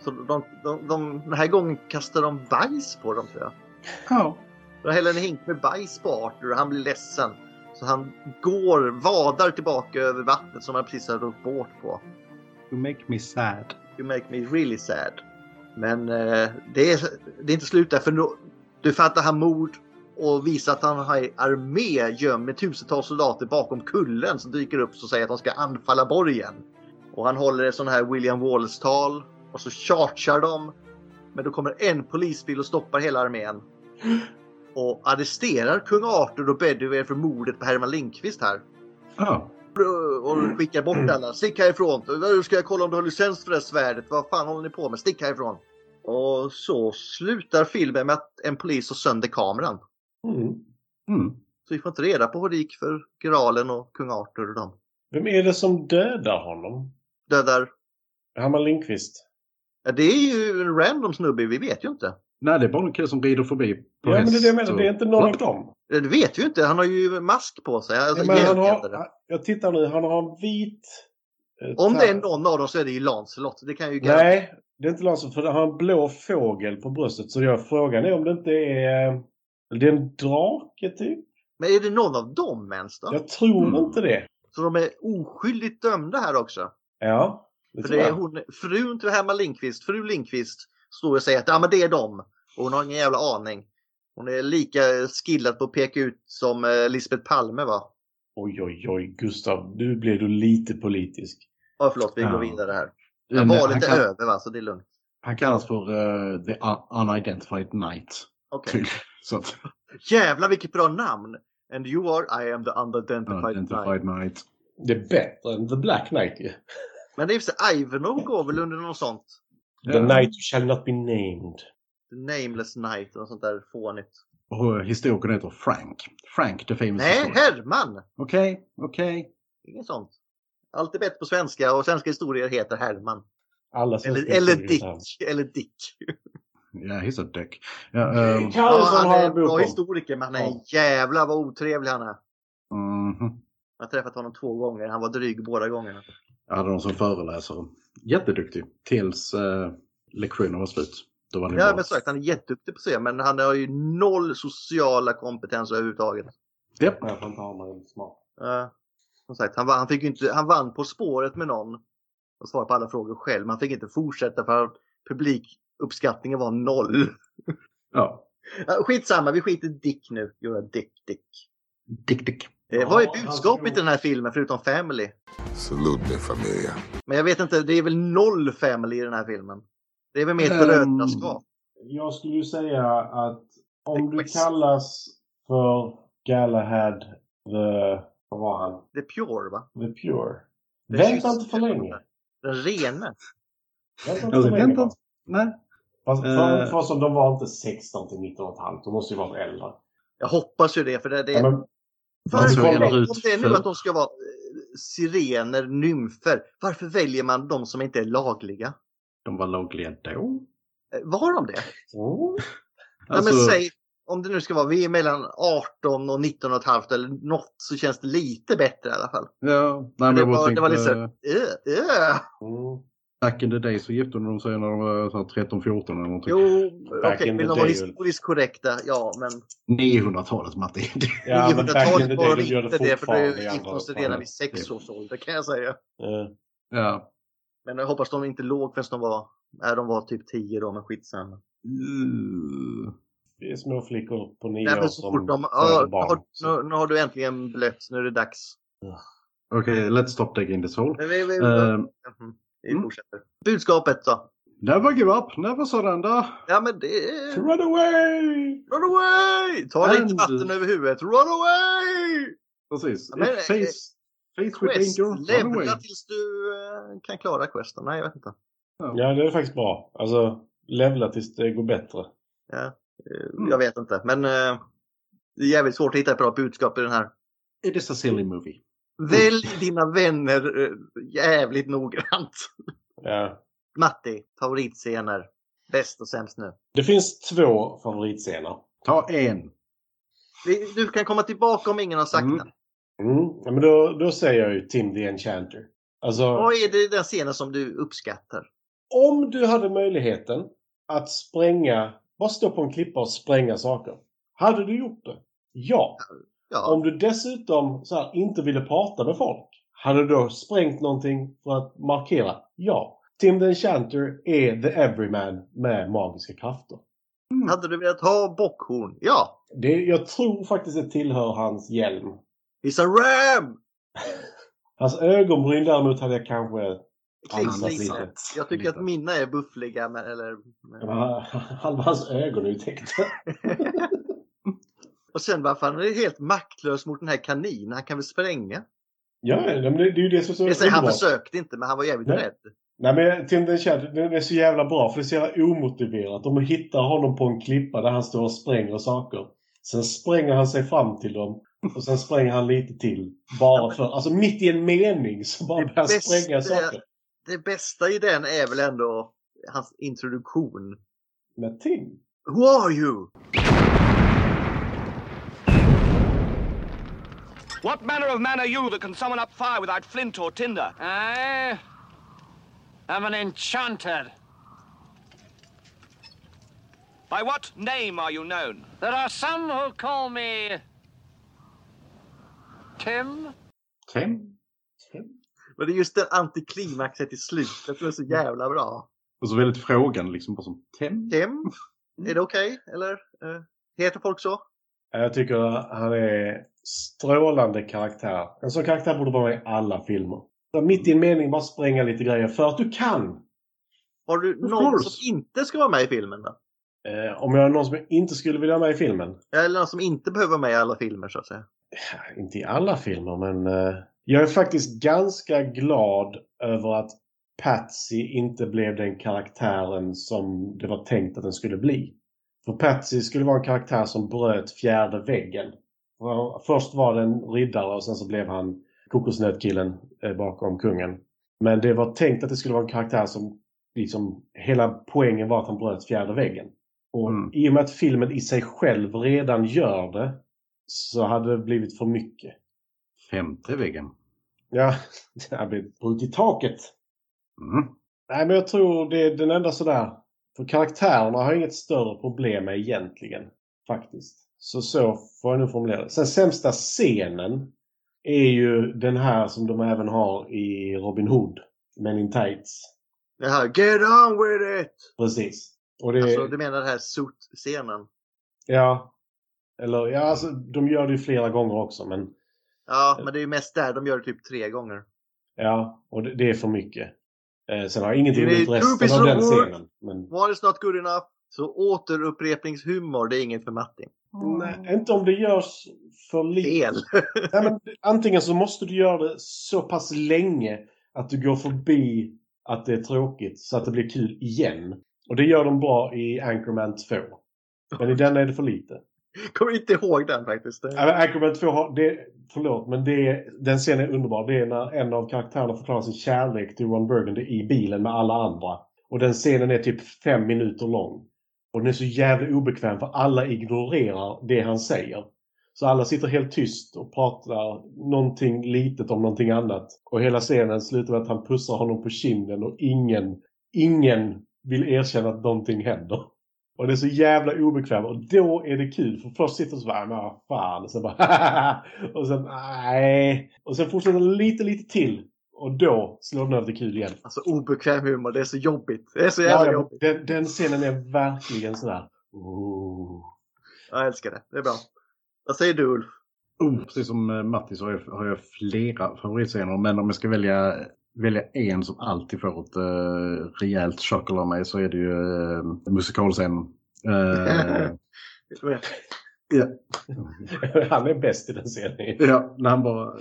Så de, de, de, den här gången kastar de bajs på dem tror jag. Ja. De häller en hink med bajs på Arthur och han blir ledsen. Så han går, vadar tillbaka över vattnet som han precis har rott båt på. You make me sad. You make me really sad. Men eh, det, är, det är inte slut där för nu, du fattar han mord och visar att han har en armé gömd med tusentals soldater bakom kullen som dyker upp och säger att de ska anfalla borgen. Och han håller ett sån här William Wallace-tal och så chargear de. Men då kommer en polisbil och stoppar hela armén. Och arresterar kung Arthur och Bedouin för mordet på Herman Lindqvist här. Ja. Och skickar bort alla. Stick härifrån! Nu ska jag kolla om du har licens för det här svärdet. Vad fan håller ni på med? Stick härifrån! Och så slutar filmen med att en polis har sönder kameran. Mm. Mm. Så vi får inte reda på hur det gick för Graalen och kung Arthur och dem. Vem är det som dödar honom? Dödar... Herman Lindqvist. Ja, det är ju en random snubbe, vi vet ju inte. Nej, det är bara en kille som rider förbi på Ja, men det är det jag häst menar. och- Det är inte någon av dem. Det vet vi ju inte, han har ju mask på sig. Alltså, Ja, men han har, jag tittar nu, han har en vit... eh, Om det är någon av dem så är det ju Lancelot. Det kan ju garantera. Nej, det är inte Larsson för han har en blå fågel på bröstet. Så jag, frågan är om det inte är... Det är en drake typ? Men är det någon av dem ens då? Jag tror Mm. inte det. Så de är oskyldigt dömda här också? Ja, det För det är hon, frun till Herman Lindqvist, fru Lindqvist, står och säger att ja, men det är dem. Och hon har ingen jävla aning. Hon är lika skillad på att peka ut som eh, Lisbeth Palme va? Oj, oj, oj, Gustav. Nu blir du lite politisk. Ja, förlåt, vi Ja. går vidare här. Men, valet är över va, så det är lugnt. han kallas för eh, The Un- Unidentified Knight. Okej. Så att, Jävlar vilket bra namn! And you are, I am the unidentified Unidentified knight. Knight. Det är bättre än The Black Knight ju. Men det är ju så Ivanhoe går väl under något sånt? The Knight shall not be named. The nameless knight och något sånt där fånigt. Och historikern heter Frank. Frank the famous Nej, historian. Herman! Okej, okej. Inget sånt. Allt är bättre på svenska och svenska historier heter Herman. Alla svenska Eller, eller Dick. Eller Dick. Ja, he's a dick. Ja, ehm, Ja, Karlsson han är en bra historiker men han är Ja. en jävla vad otrevlig han är. mhm. Jag har träffat honom två gånger. Han var dryg båda gångerna. Jag hade honom som föreläsare. Jätteduktig. Tills eh, lektionen var slut. Då Ja, bra. men sagt, han är jätteduktig på att se men han har ju noll sociala kompetens överhuvudtaget. Japp. Jag får inte ha mig smart. Uh, som sagt, han, vann, han, fick inte, han vann På spåret med någon och svarade på alla frågor själv. Men han fick inte fortsätta för att publikuppskattningen var noll. Ja. Uh, skitsamma, vi skiter Dick nu. Göra Dick, Dick. Dick, dick. Eh, Ja, vad är han budskapet i den här filmen förutom Family? Salute me, familia. Men jag vet inte, det är väl noll Family i den här filmen? Det är väl mer ett Ehm, brödraskap? Jag skulle ju säga att om du kallas för Galahad the... Vad var han? Det är Pure va? The Pure. Det Vänta inte för länge. Den rene. Vänta inte Alltså, för länge. Nej. Fast för, Eh. för som de var inte 16 till 19 och ett halvt. De måste ju vara äldre. Jag hoppas ju det för det, det Ja, men, Varför såg väljer- om det är nu att de ska vara eh, sirener, nymfer. Varför väljer man de som inte är lagliga? De var lagliga då. Eh, Var de det? oh. Alltså, men säg, om det nu ska vara, vi är mellan 18 och 19 och ett halvt eller något så känns det lite bättre i alla fall. ja, nej, men det, var, det var lite tänkte, så, uh, uh. Mm. Back in the day så gifte de sig när de var så här 13-14 eller någonting. Jo, okej, in vill de vara day, historiskt korrekta? Ja, men 900-talet Matti. Ja, men back in the 900-talet day var det inte det för gick andra de sig redan vid sex års ålder kan jag säga. Ja. Men jag hoppas de inte låg förrän de var, nej, de var typ 10 då, men skitsamma. Uh, Det är små flickor på nio Nej, år som de, ja, barn. har, nu, nu har du äntligen blött, nu är det dags. Okej, let's stop digging this hole. Vi, vi, Uh, Mhm. vi mm. Budskapet då? never give up, never surrender. Ja men det. Run away! Run away! Ta And- vatten över huvudet. Run away! Precis. Ja, men, face, Faith with Quest. Levla tills du eh, kan klara questen. Nej, jag vet inte. Ja, det är faktiskt bra. Alltså, levla tills det går bättre. Ja, eh, Jag vet inte. Men eh, det är jävligt svårt att hitta ett bra budskap i den här. It is a silly movie. Välj dina vänner jävligt noggrant. Ja. Matti, favoritscener. Bäst och sämst nu. Det finns två favoritscener. Ta en. Du kan komma tillbaka om ingen har sagt Mm. den. Mm. Ja, men då, då säger jag ju Tim the Enchanter. Alltså, Vad är det den scenen som du uppskattar? om du hade möjligheten att spränga, bara stå på en klippa och spränga saker. Hade du gjort det? Ja. Ja, Om du dessutom så här, inte ville prata med folk, hade du då sprängt någonting för att markera? Ja. Tim the Enchanter är the everyman med magiska krafter. hade du velat ha bockhorn? Ja. Det, jag tror faktiskt det tillhör hans hjälm. It's a ram! Hans ögonbryn däremot hade jag kanske lite. Jag tycker att mina är buffliga. Men, eller, men... Ja, Halva hans ögon är ju täckta. Och sen varför han är helt maktlös mot den här kaninen. Han kan väl spränga? Ja, men det, det är ju det som är så han försökte inte, men han var jävligt Nej. rädd. Nej men Tim den Enchanter, den är så jävla bra för det är så jävla omotiverat. De hittar honom på en klippa där han står och spränger saker. Sen spränger han sig fram till dem och sen spränger han lite till. Bara för, alltså mitt i en mening så bara börjar han spränga saker. Det bästa i den är väl ändå hans introduktion. Med Tim? Who are you? What manner of man are you that can summon up fire without flint or tinder? I am an enchanter. By what name are you known? There are some who call me Tim. Tim? Men det är just den antiklimaxet i slutet som är så jävla bra. Och så väldigt frågan liksom bara som Tim? Tim? Är det okej? Eller? eh, heter folk så? Jag tycker han är strålande karaktär. En sån karaktär borde vara med i alla filmer. Så Mitt i en mening bara spränga lite grejer för att du kan. Har du någon som inte ska vara med i filmen då? Eh, om jag har någon som inte skulle vilja ha med i filmen. Eller någon som inte behöver vara med i alla filmer så att säga? Inte i alla filmer, men eh, jag är faktiskt ganska glad över att Patsy inte blev den karaktären som det var tänkt att den skulle bli. För Patsy skulle vara en karaktär som bröt fjärde väggen. Först var det en riddare och sen så blev han kokosnötkillen eh, bakom kungen. Men det var tänkt att det skulle vara en karaktär som liksom hela poängen var att han bröt fjärde väggen. Och Mm. i och med att filmen i sig själv redan gör det så hade det blivit för mycket. Femte väggen. Ja, det hade blivit brutit taket. Mm. Nej, men jag tror det är den enda sådär. För karaktärerna har jag inget större problem med egentligen. Faktiskt. Så så får jag nu formulera det. Sen sämsta scenen är ju den här som de även har i Robin Hood. Men in tights. Det här Get on with it! Precis. Och det, Alltså du menar den här suit-scenen? Ja. Eller ja, alltså de gör det ju flera gånger också men Ja, men det är ju mest där de gör det typ tre gånger. ja, och det, det är för mycket. Eh, sen har jag ingenting emot resten av den of wood. scenen. Men One is not good enough. Så återupprepningshumor, det är inget för Martin. nej, inte om det görs för lite. Fel! Nej, men antingen så måste du göra det så pass länge att du går förbi att det är tråkigt så att det blir kul igen. Och det gör de bra i Anchorman 2. Men i den är det för lite. Kommer inte ihåg den faktiskt. Ja, Anchorman 2 har, det, förlåt, men det, den scenen är underbar. Det är när en av karaktärerna förklarar sin kärlek till Ron Burgundy i bilen med alla andra. Och den scenen är typ fem minuter lång. Och den är så jävla obekväm för alla ignorerar det han säger. Så alla sitter helt tyst och pratar någonting litet om någonting annat. Och hela scenen slutar med att han pussar honom på kinden och ingen, ingen vill erkänna att någonting händer. Och det är så jävla obekvämt och då är det kul för först sitter du så bara, men vad fan, och sen bara och sen nej. Och sen fortsätter lite, lite till. Och då slår den över till kul igen. Alltså obekväm humor, det är så jobbigt. Det är så jävla ja, jobbigt. den, den scenen är verkligen sådär. Oh. Jag älskar det. Det är bra. Vad säger du Ulf? Oh, precis som eh, Matti så har jag, har jag flera favoritscener. Men om jag ska välja, välja en som alltid får ett uh, rejält chuckle av mig så är det ju uh, musikalscenen. Eh, ja, Han är bäst i den scenen. ja, när han bara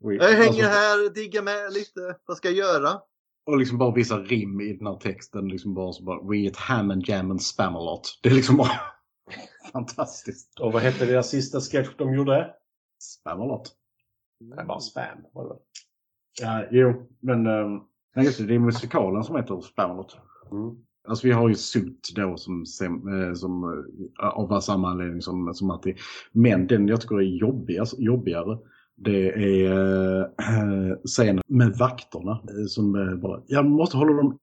Jag hänger här, diggar med lite. Vad ska jag göra? Och liksom bara vissa rim i den här texten. Liksom bara så bara, We eat ham and jam and spam a lot. Det är liksom bara fantastiskt. Och vad hette deras sista sketch de gjorde? Spam a lot. Det var spam. Var det väl? Ja, jo, men um, nej, just det, det är musikalen som heter Spam a lot. Mm. Alltså vi har ju Suit då som, eh, som eh, av samma anledning som, som Matti. Men den jag tycker är jobbigast, jobbigare det är äh, scenen med vakterna som bara, jag måste hålla dem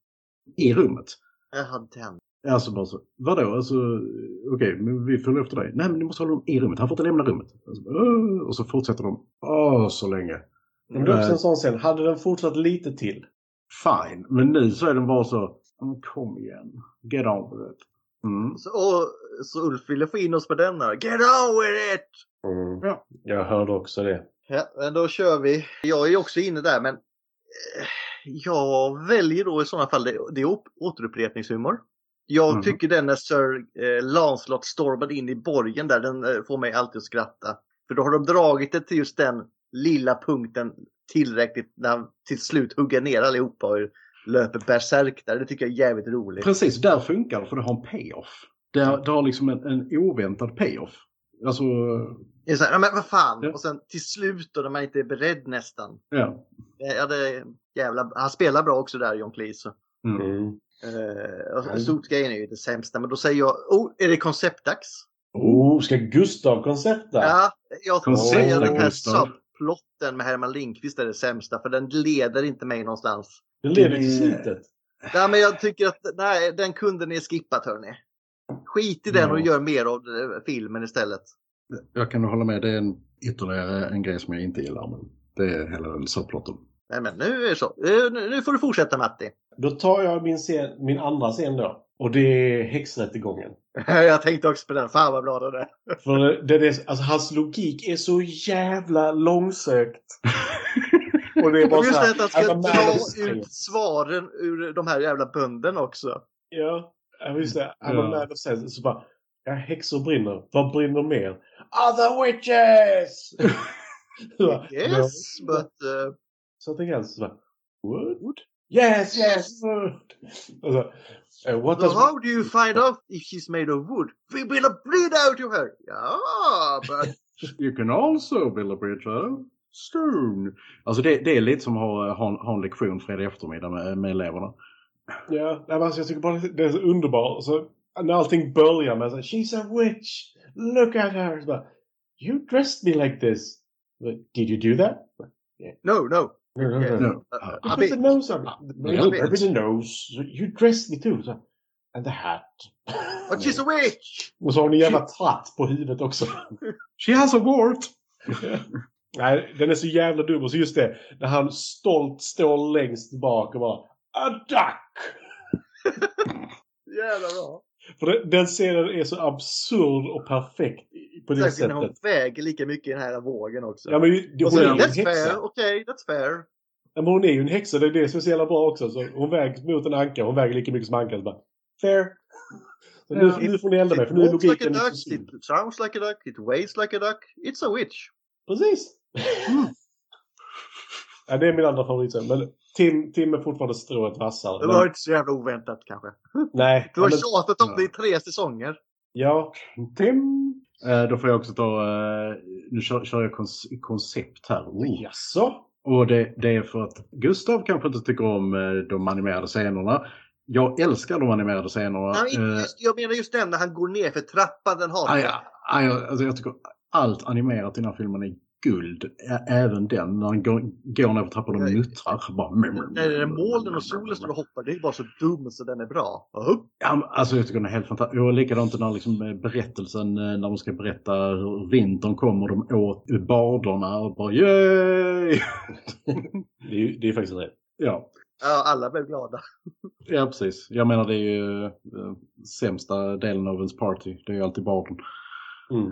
i rummet. Jaha, den. Alltså bara så, vadå? Alltså, okej, men vi följer efter dig. Nej, men du måste hålla dem i rummet. Han får inte lämna rummet. Alltså, och så fortsätter de, åh, så länge. Det är också en sån scen. Hade den fortsatt lite till? Fine, men nu så är den bara så, "Men kom igen, get on with it. Mm. Så, och, så Ulf ville få in oss på denna. Get on with it! Mm. Ja. Jag hörde också det. Ja, men då kör vi. Jag är också inne där men eh, jag väljer då i sådana fall det, det är återupprepningshumor. Jag Mhm. tycker den när Sir eh, Lancelot stormade in i borgen där, den eh, får mig alltid att skratta. För då har de dragit det till just den lilla punkten tillräckligt när han till slut hugger ner allihopa och löper bärsärk där. Det tycker jag är jävligt roligt. Precis, där funkar det för det har en payoff. Det har, det har liksom en, en oväntad payoff. Alltså, Det är så här, ja, men vad fan! Ja. Och sen till slut då när man inte är beredd nästan. ja. Ja, det är jävla... Han spelar bra också där, John Cleese. Mm. Mm. Uh, och Sotgrejen är ju det sämsta, men då säger jag, oh, är det konceptdags? Oh, ska Gustav koncepta? Ja, jag tror Koncept, säga den här Gustav. Subplotten med Herman Lindqvist är det sämsta, för den leder inte mig någonstans. Den leder Det- till slutet. Nej, men jag tycker att nej, den kunde ni skippat hörni. Skit i den och gör mer av eh, filmen istället. Jag kan hålla med, det är en, ytterligare en grej som jag inte gillar. Men det är hela subplotten. Nej, men nu är det så. Eh, Nu nu får du fortsätta Matti. Då tar jag min, scen, min andra scen då. Och det är häxrättegången. Jag tänkte också på den. Fan vad bra den är. För det, det är, alltså, hans logik är så jävla långsökt. Och det är bara just så här, det att han ska I'm a man dra ut svaren ur de här jävla bönderna också. Ja, just det. I'm Ja. man of sense. Så bara, ja, häxor brinner. Vad brinner mer? Other witches! Yes, but... Uh, tänker alltså så bara, wood? Yes, yes, wood! Och så, eh, what so does... how do you find out if she's made of wood? We will bleed out of her. Ja, but... You can also build a bridge out of stone. Alltså det, det är lite som att ha, ha, ha en lektion fredag eftermiddag med, med eleverna. Ja, nej, alltså, jag tycker bara det är så underbart. Så, när allting börjar med så She's a witch! Look at her! Bara, you dressed me like this. But, Did you do that? No, no. No, no, Yeah. no. No. Uh, You a put the bit. nose on. little Maybe bit. the nose. You dressed me too. Så, and the hat. But she's a witch! Och så har ni en jävla tratt på huvudet också. She has a wart! Nej, den är så jävla dum. Och så just det, när han stolt står längst bak och bara A duck! Jävla bra. För den, scenen är så absurd och perfekt på det Särskilt när hon sättet. väger lika mycket i den här vågen också. Ja, men det, hon så, är ju en häxa. fair, okej, that's fair. Ja, men hon är ju en häxa, det är det som är så jävla bra också. Så hon väger mot en anka, hon väger lika mycket som ankan. Bara, fair. Så nu, Ja. nu får ni elda mig, för nu är walks like a logiken duck, sund. it sounds like a duck, it weighs like a duck. It's a witch. Precis! Ja, det är min andra favoritscen. Men Tim, Tim är fortfarande strået vassare. Det Men- var inte så jävla oväntat kanske. Nej. Du har men- tjatat om det i tre säsonger. Ja. Tim! Eh, då får jag också ta, eh, nu kör, kör jag kons- koncept här. Oh. Jaså? Och det, det är för att Gustav kanske inte tycker om eh, de animerade scenerna. Jag älskar de animerade scenerna. Nej, Eh, just, jag menar just den när han går ner för trappan. Den har aj, aj, alltså jag tycker allt animerat i den här filmen är guld. Ä- Även den när han går, går ner för trappan och muttrar. Bara, När det är molnen och solen och hoppar. Det är bara så dum så den är bra. Uh-huh. Ja, alltså jag tycker den är helt fantastisk. Och likadant den här liksom, berättelsen eh, när de ska berätta hur vintern kommer. De åt barderna och bara yay! Det är, ju- det är faktiskt rätt. ja. Ja, alla blev glada. ja, precis. Jag menar det är ju eh, sämsta delen av ens party. Det är ju alltid barden. Mm.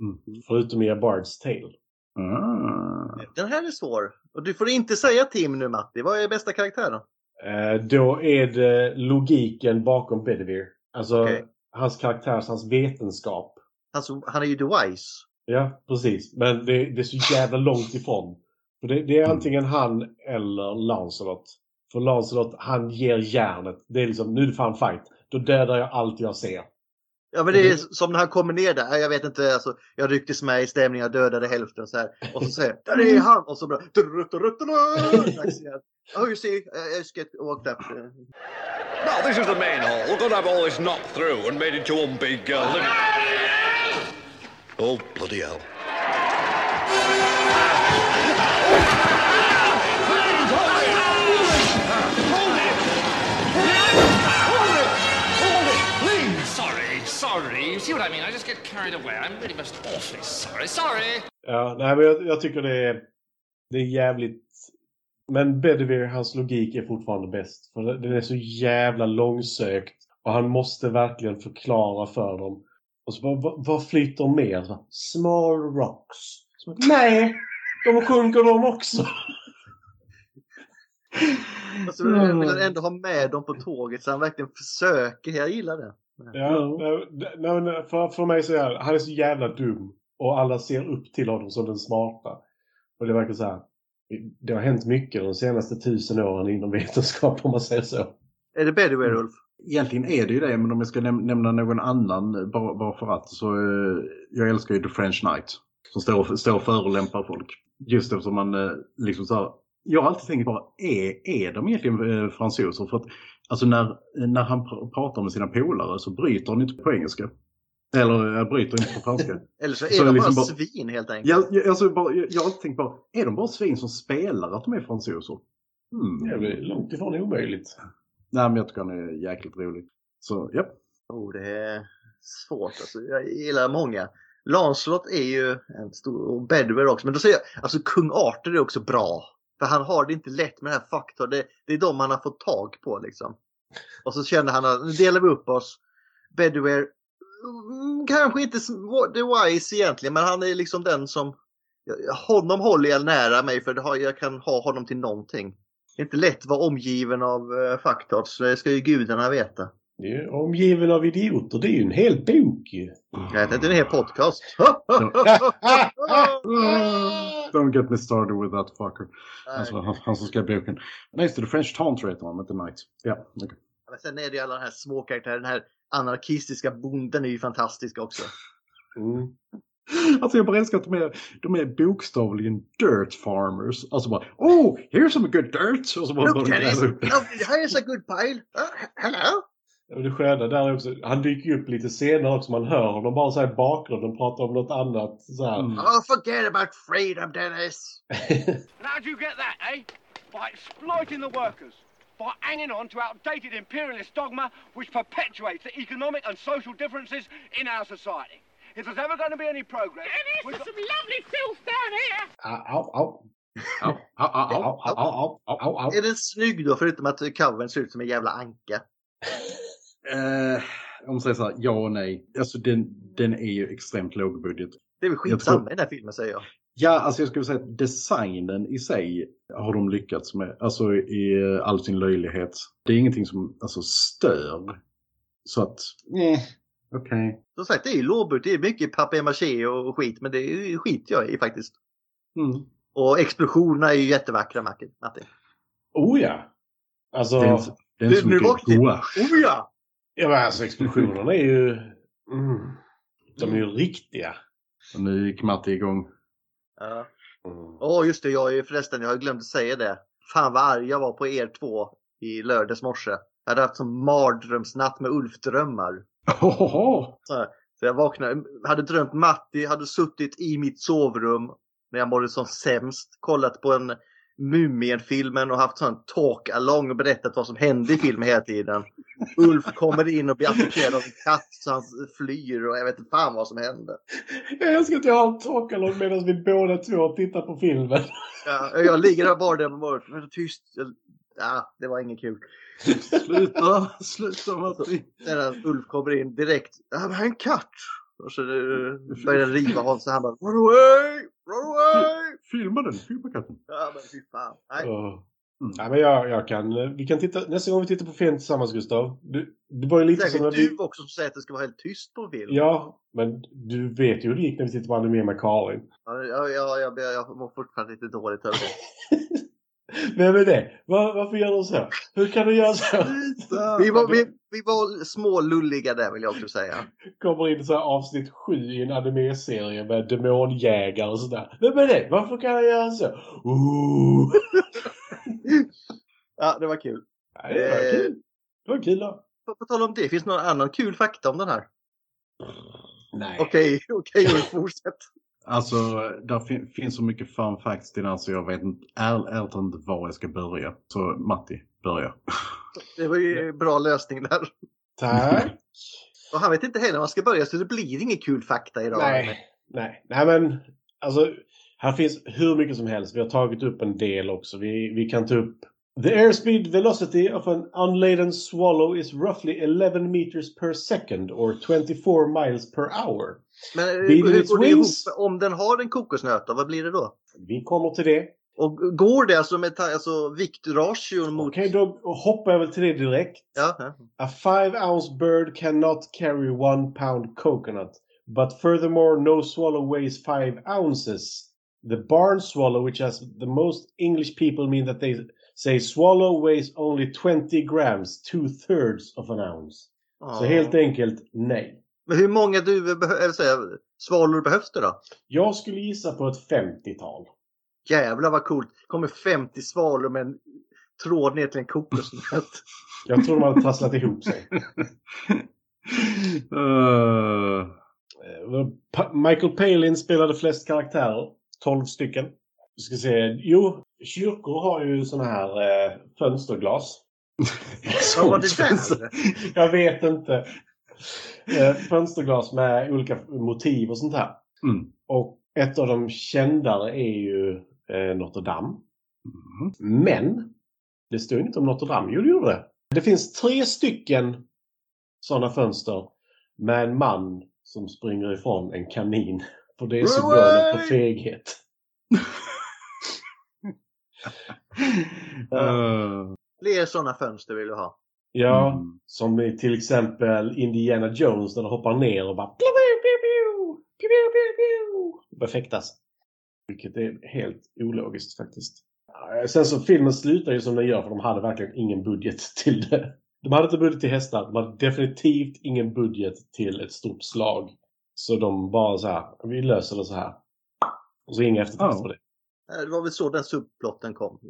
Mm. Förutom i A Bard's Tale. Ah. Den här är svår. Och du får inte säga Tim nu Matti. Vad är bästa karaktären? Eh, då är det logiken bakom Bedivere. Alltså Okej. hans karaktärs, hans vetenskap. Alltså, han är ju The Wise. Ja, precis. Men det, det är så jävla långt ifrån. För det, det är antingen han eller Lancelot. För Lancelot, han ger järnet. Det är liksom, nu är det fan fight. Då dödar jag allt jag ser. Ja men det är som när han kommer ner där, jag vet inte, alltså, jag rycktes med i stämningen, jag dödade hälften så här. Och så säger där är han! Och så bara... Oh you see, I just get walked up. Now, this is the main hall. We're to have all this knocked through and made into one big uh, living. Oh, bloody hell. See what I mean? I just get carried away. I'm really most awfully sorry. Sorry. Ja, nej, men jag, jag tycker det är, det är jävligt... Men Bedivere, hans logik är fortfarande bäst. För den är så jävla långsökt. Och han måste verkligen förklara för dem. Och så bara, vad, vad flyter mer? Så Small rocks. Så Nej! De sjunker de också! Alltså, vill ändå ha med dem på tåget så han verkligen försöker. Jag gillar det. Ja, nej, nej, men för, för mig så är han, han är så jävla dum. Och alla ser upp till honom som den smarta. Och det verkar så här. Det har hänt mycket de senaste tusen åren inom vetenskap om man säger så. Är det Bedouin Ulf? Egentligen är det ju det, men om jag ska näm- nämna någon annan eh, bara, bara för att så eh, jag älskar ju The French Knight. Som står, står och förolämpar folk. Just eftersom man eh, liksom så här, jag har alltid tänkt bara, är, är de egentligen eh, fransoser? För att alltså när, när han pr- pratar med sina polare så bryter han inte på engelska. Eller jag bryter inte på franska. Eller så är Så de liksom bara svin helt enkelt. Jag, jag, alltså bara, jag, jag har alltid tänkt bara, är de bara svin som spelar att de är fransoser? Hmm. Det är långt ifrån omöjligt. Nej, men jag tycker han är jäkligt rolig. Så, ja. Oh, det är svårt alltså. Jag gillar många. Lancelot är ju en stor, och Bedouin också. Men då säger jag, alltså kung Arthur är också bra. För han har det inte lätt med den här faktorn. Det, det är de han har fått tag på liksom. Och så kände han att nu delar vi upp oss. Bedware, mm, kanske inte the wise egentligen, men han är liksom den som honom håller jag nära mig för jag kan ha honom till någonting. Det är inte lätt att vara omgiven av eh, uh, faktorn, det ska ju gudarna veta. Det är omgiven av idioter. Det är ju en hel bok ju. Jag är en hel podcast. Don't get me started with that fucker. Alltså, han, han som skrev boken. Nej, just det, French Taunt heter han, inte Knight. Ja, okej. Men sen är det ju alla de här små karaktärerna. Den här anarkistiska bonden är ju fantastisk också. Mm. Alltså jag bara älskar att de är, de är bokstavligen dirt farmers. Alltså bara, oh, here's some good dirt! Och så bara, Look bara Dennis! Oh, here's a good pile! Uh, hello! Och det sköna där är också, han dyker ju upp lite senare också. Man hör honom bara här i bakgrunden prata om något annat. Så här. Oh, forget about freedom Dennis! And how'd you get that, eh? By exploiting the workers. By hanging on to outdated imperialist dogma which perpetuates the economic and social differences in our society. If there's ever going to be any progress... Dennis, there's some lovely filth down here! Au, au. Au, au, au, Au, au, au, au, au, au. Är den snygg då förutom att covern ser ut som en jävla anka? Eh, om man säger så här, ja och nej. Alltså den, den är ju extremt lågbudget. Det är väl skitsamma tror- i den här filmen säger jag. Ja, alltså jag skulle säga att designen i sig har de lyckats med. Alltså i eh, all sin löjlighet. Det är ingenting som alltså, stör. Så att, eh, okej. Som sagt, det är ju lågbudget. Det är mycket papier-maché och skit. Men det är skit jag i faktiskt. Mm. Och explosionerna är ju jättevackra Martin. Oh ja. Alltså, Det är, det är så mycket gouache. Oh ja! Ja, men alltså explosionerna är ju... Mm, de är ju riktiga. Och nu gick Matti igång. Ja. Mm. Åh just det, jag är förresten, jag har glömt att säga det. Fan vad arg jag var på er två i lördags morse. Jag hade haft som mardrömsnatt med Ulf-drömmar. Hohoho! Så, så jag vaknade, hade drömt Matti, hade suttit i mitt sovrum när jag mådde som sämst. Kollat på en Mumien-filmen och haft sån talk-along och berättat vad som hände i filmen hela tiden. Ulf kommer in och blir attackerad av en katt så han flyr och jag vet inte fan vad som hände. Jag älskar att jag har en talkalong medan vi båda två tittar på filmen. Ja, jag ligger där bara där med så tyst. Ja, det var inget kul. Sluta! Sluta Matti! Ulf kommer in direkt. Ja, men en katt! Och så eh, börjar den riva honom så han bara Run away! Run away! Filma den, filma katten. Ja men fy fan. Nej. Åh. Ja, men jag, jag kan, vi kan titta, nästa gång vi tittar på film tillsammans Gustav. Du, det var ju lite som när Säkert vi... du också som säger att det ska vara helt tyst på film. Ja, men du vet ju hur det gick när vi tittade på Anime med Karin. Ja, ja, ja, jag, jag, jag mår fortfarande lite dåligt över det. Vem är det? Var, varför gör de så? Hur kan du göra så? Vi var, vi, vi var små lulliga där vill jag också säga. Kommer in så här avsnitt sju i en anime-serie med demonjägare och sådär. Vem är det? Varför kan han göra så? Ooh. Ja, det var kul. Ja, det var kul. Det var kul då. På, på tal om det, finns det någon annan kul fakta om den här? Nej. Okej, okej, fortsätt. Alltså, där fin finns så mycket fun facts till den så jag vet inte, ärligt inte var jag ska börja. Så Matti, börja. Det var ju en bra lösning där. Tack. Och han vet inte heller var han ska börja så det blir ingen kul fakta idag. Nej, nej, nej men alltså här finns hur mycket som helst. Vi har tagit upp en del också. Vi, vi kan ta upp The airspeed velocity of an unladen swallow is roughly 11 meters per second or 24 miles per hour. Men Beating hur går det ihop? Om den har en kokosnöt, vad blir det då? Vi kommer till det. Och går det alltså med alltså, viktration mot... Okej, då hoppar jag väl till det direkt. Ja, ja. A five ounce bird cannot carry one pound coconut. But furthermore, no swallow weighs five ounces. The barn swallow, which has the most English people mean that they say swallow weighs only 20 grams, two thirds of an ounce. Så Ja. helt enkelt nej. Men hur många duvor behö- svalor behövs det då? Jag skulle gissa på ett 50-tal. Jävlar vad coolt. kommer 50 svalor med en tråd ner till en kokosnöt. Jag tror de hade trasslat ihop sig. Uh, Michael Palin spelade flest karaktärer. 12 stycken. Vi ska se. Jo, kyrkor har ju såna här eh, fönsterglas. Vad var det där? Jag vet inte. Eh, fönsterglas med olika motiv och sånt här. mm. Och ett av de kändare är ju eh, Notre Dame. Mm. Men det står inte om Notre Dame. Jo, det gjorde det. Det finns tre stycken sådana fönster med en man som springer ifrån en kanin. För det är symbolen på feghet. Uh, Fler sådana fönster vill du ha. Ja, Mm. som i till exempel Indiana Jones när de hoppar ner och bara piu, piu, piu, piu, piu, piu, piu, piu. Börjar fäktas. Vilket är helt ologiskt faktiskt. Sen så filmen slutar ju som den gör för de hade verkligen ingen budget till det. De hade inte budget till hästar. De hade definitivt ingen budget till ett stort slag. Så de bara så här, vi löser det så här. Och så inga eftertext Ja. på det. Eh, Det var väl så den subplotten kom.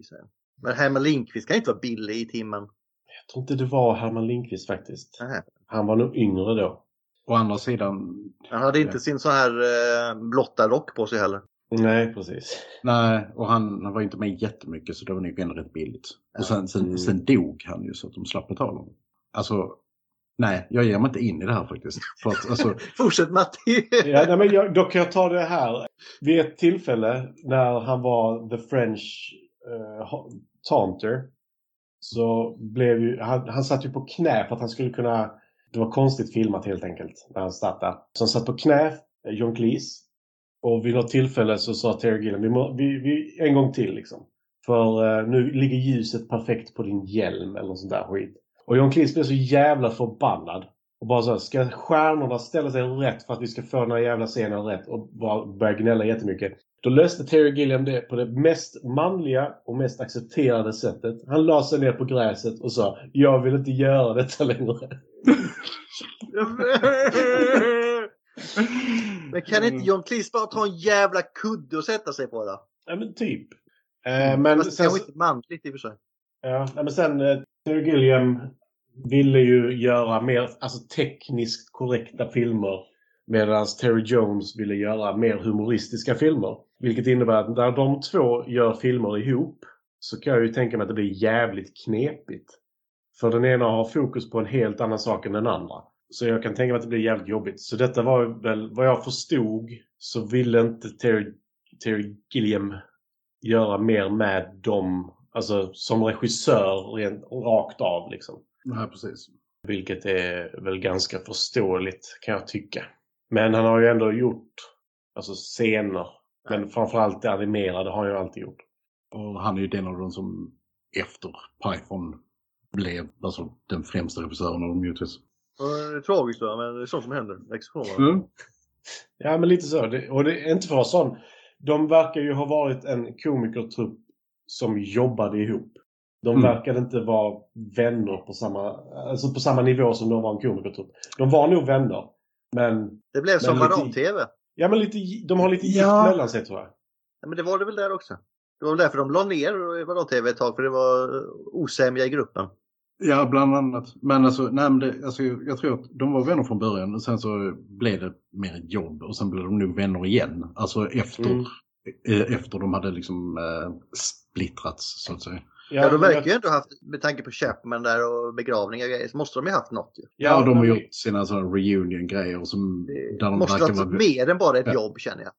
Men Herman Lindqvist kan inte vara billig i timmen. Jag tror inte det var Herman Lindqvist faktiskt. Nähä. Han var nog yngre då. å andra sidan, Han hade inte sin så här eh, blotta rock på sig heller. Nej, precis. nej, och han, han var inte med jättemycket så det var nog ändå rätt billigt. Och sen, sen, Mm. sen dog han ju så att de slapp betala honom. Alltså, nej, jag ger mig inte in i det här faktiskt. För att, alltså, Fortsätt Matti! Ja, nej, men jag, då kan jag ta det här. Vid ett tillfälle när han var the French uh, taunter så blev ju, han, han satt ju på knä för att han skulle kunna... Det var konstigt filmat helt enkelt när han satt där. Så han satt på knä, eh, John Cleese. Och vid något tillfälle så sa Terry Gilliam, vi, må, vi, vi, en gång till liksom. För eh, nu ligger ljuset perfekt på din hjälm eller något sånt där skit. Och John Cleese blev så jävla förbannad. Och bara så här, ska stjärnorna ställa sig rätt för att vi ska få den här jävla scenen rätt? Och bara börja gnälla jättemycket. Då löste Terry Gilliam det på det mest manliga och mest accepterade sättet. Han la sig ner på gräset och sa Jag vill inte göra detta längre. Men kan inte John Cleese bara ta en jävla kudde och sätta sig på då? Ja men typ. Eh, men Fast det sen, kanske inte manligt i och för sig. ja, men sen eh, Terry Gilliam ville ju göra mer alltså, tekniskt korrekta filmer. Medan Terry Jones ville göra mer humoristiska filmer. Vilket innebär att när de två gör filmer ihop så kan jag ju tänka mig att det blir jävligt knepigt. För den ena har fokus på en helt annan sak än den andra. Så jag kan tänka mig att det blir jävligt jobbigt. Så detta var väl, vad jag förstod, så ville inte Terry, Terry Gilliam göra mer med de alltså som regissör rent rakt av liksom. nej, precis. Vilket är väl ganska förståeligt kan jag tycka. Men han har ju ändå gjort alltså scener. Men framförallt det animerade har han ju alltid gjort. Och han är ju den av dem som efter Python blev alltså, den främsta regissören av dem givetvis. Det är tragiskt då, men det är sånt som händer. Exekutioner. Mm. Ja, men lite så. Det, och det är inte för att vara sån. De verkar ju ha varit en komikertrupp som jobbade ihop. De Mm. verkade inte vara vänner på samma, alltså på samma nivå som de var en komikertrupp. De var nog vänner. Men, Det blev som Men lite- Varan-TV. ja, men lite, de har lite gift Ja. mellan sig tror jag. Ja, men det var det väl där också. Det var väl därför de la ner Varan-TV ett tag, för det var eh, osämja i gruppen. Ja, bland annat. Men alltså, nej, men det, alltså, jag tror att de var vänner från början och sen så blev det mer ett jobb och sen blev de nog vänner igen. Alltså efter, Mm. eh, efter de hade liksom eh, splittrats så att säga. Ja, de men verkar jag- ju ändå haft, med tanke på Chapman där och begravningar och grejer, så måste de ju haft något ju. Ja, och de har gjort sina sådana reunion-grejer som där de måste verkar vara vara... mer än bara ett Ja. jobb känner jag.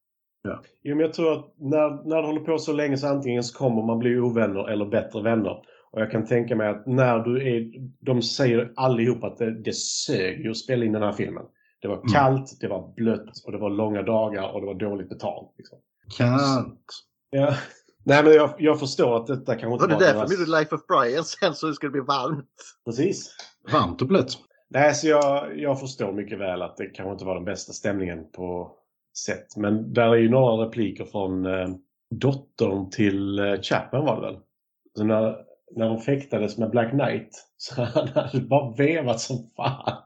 Jo, men jag tror att när, när det håller på så länge så antingen så kommer man bli ovänner eller bättre vänner. Och jag kan tänka mig att när du är... De säger allihop att det, det sög ju att spela in den här filmen. Det var kallt, det var blött och det var långa dagar och det var dåligt betalt. Liksom. Kant. Ja. Nej, men jag, jag förstår att detta kanske Och inte det är var därför blir det Life of Brian sen så ska det bli varmt. Precis. Varmt och blött. Nej, så jag, jag förstår mycket väl att det kanske inte var den bästa stämningen på sätt. Men där är ju några repliker från eh, dottern till eh, Chapman var det väl? Så när, när de fäktades med Black Knight så han hade bara vevat som fan.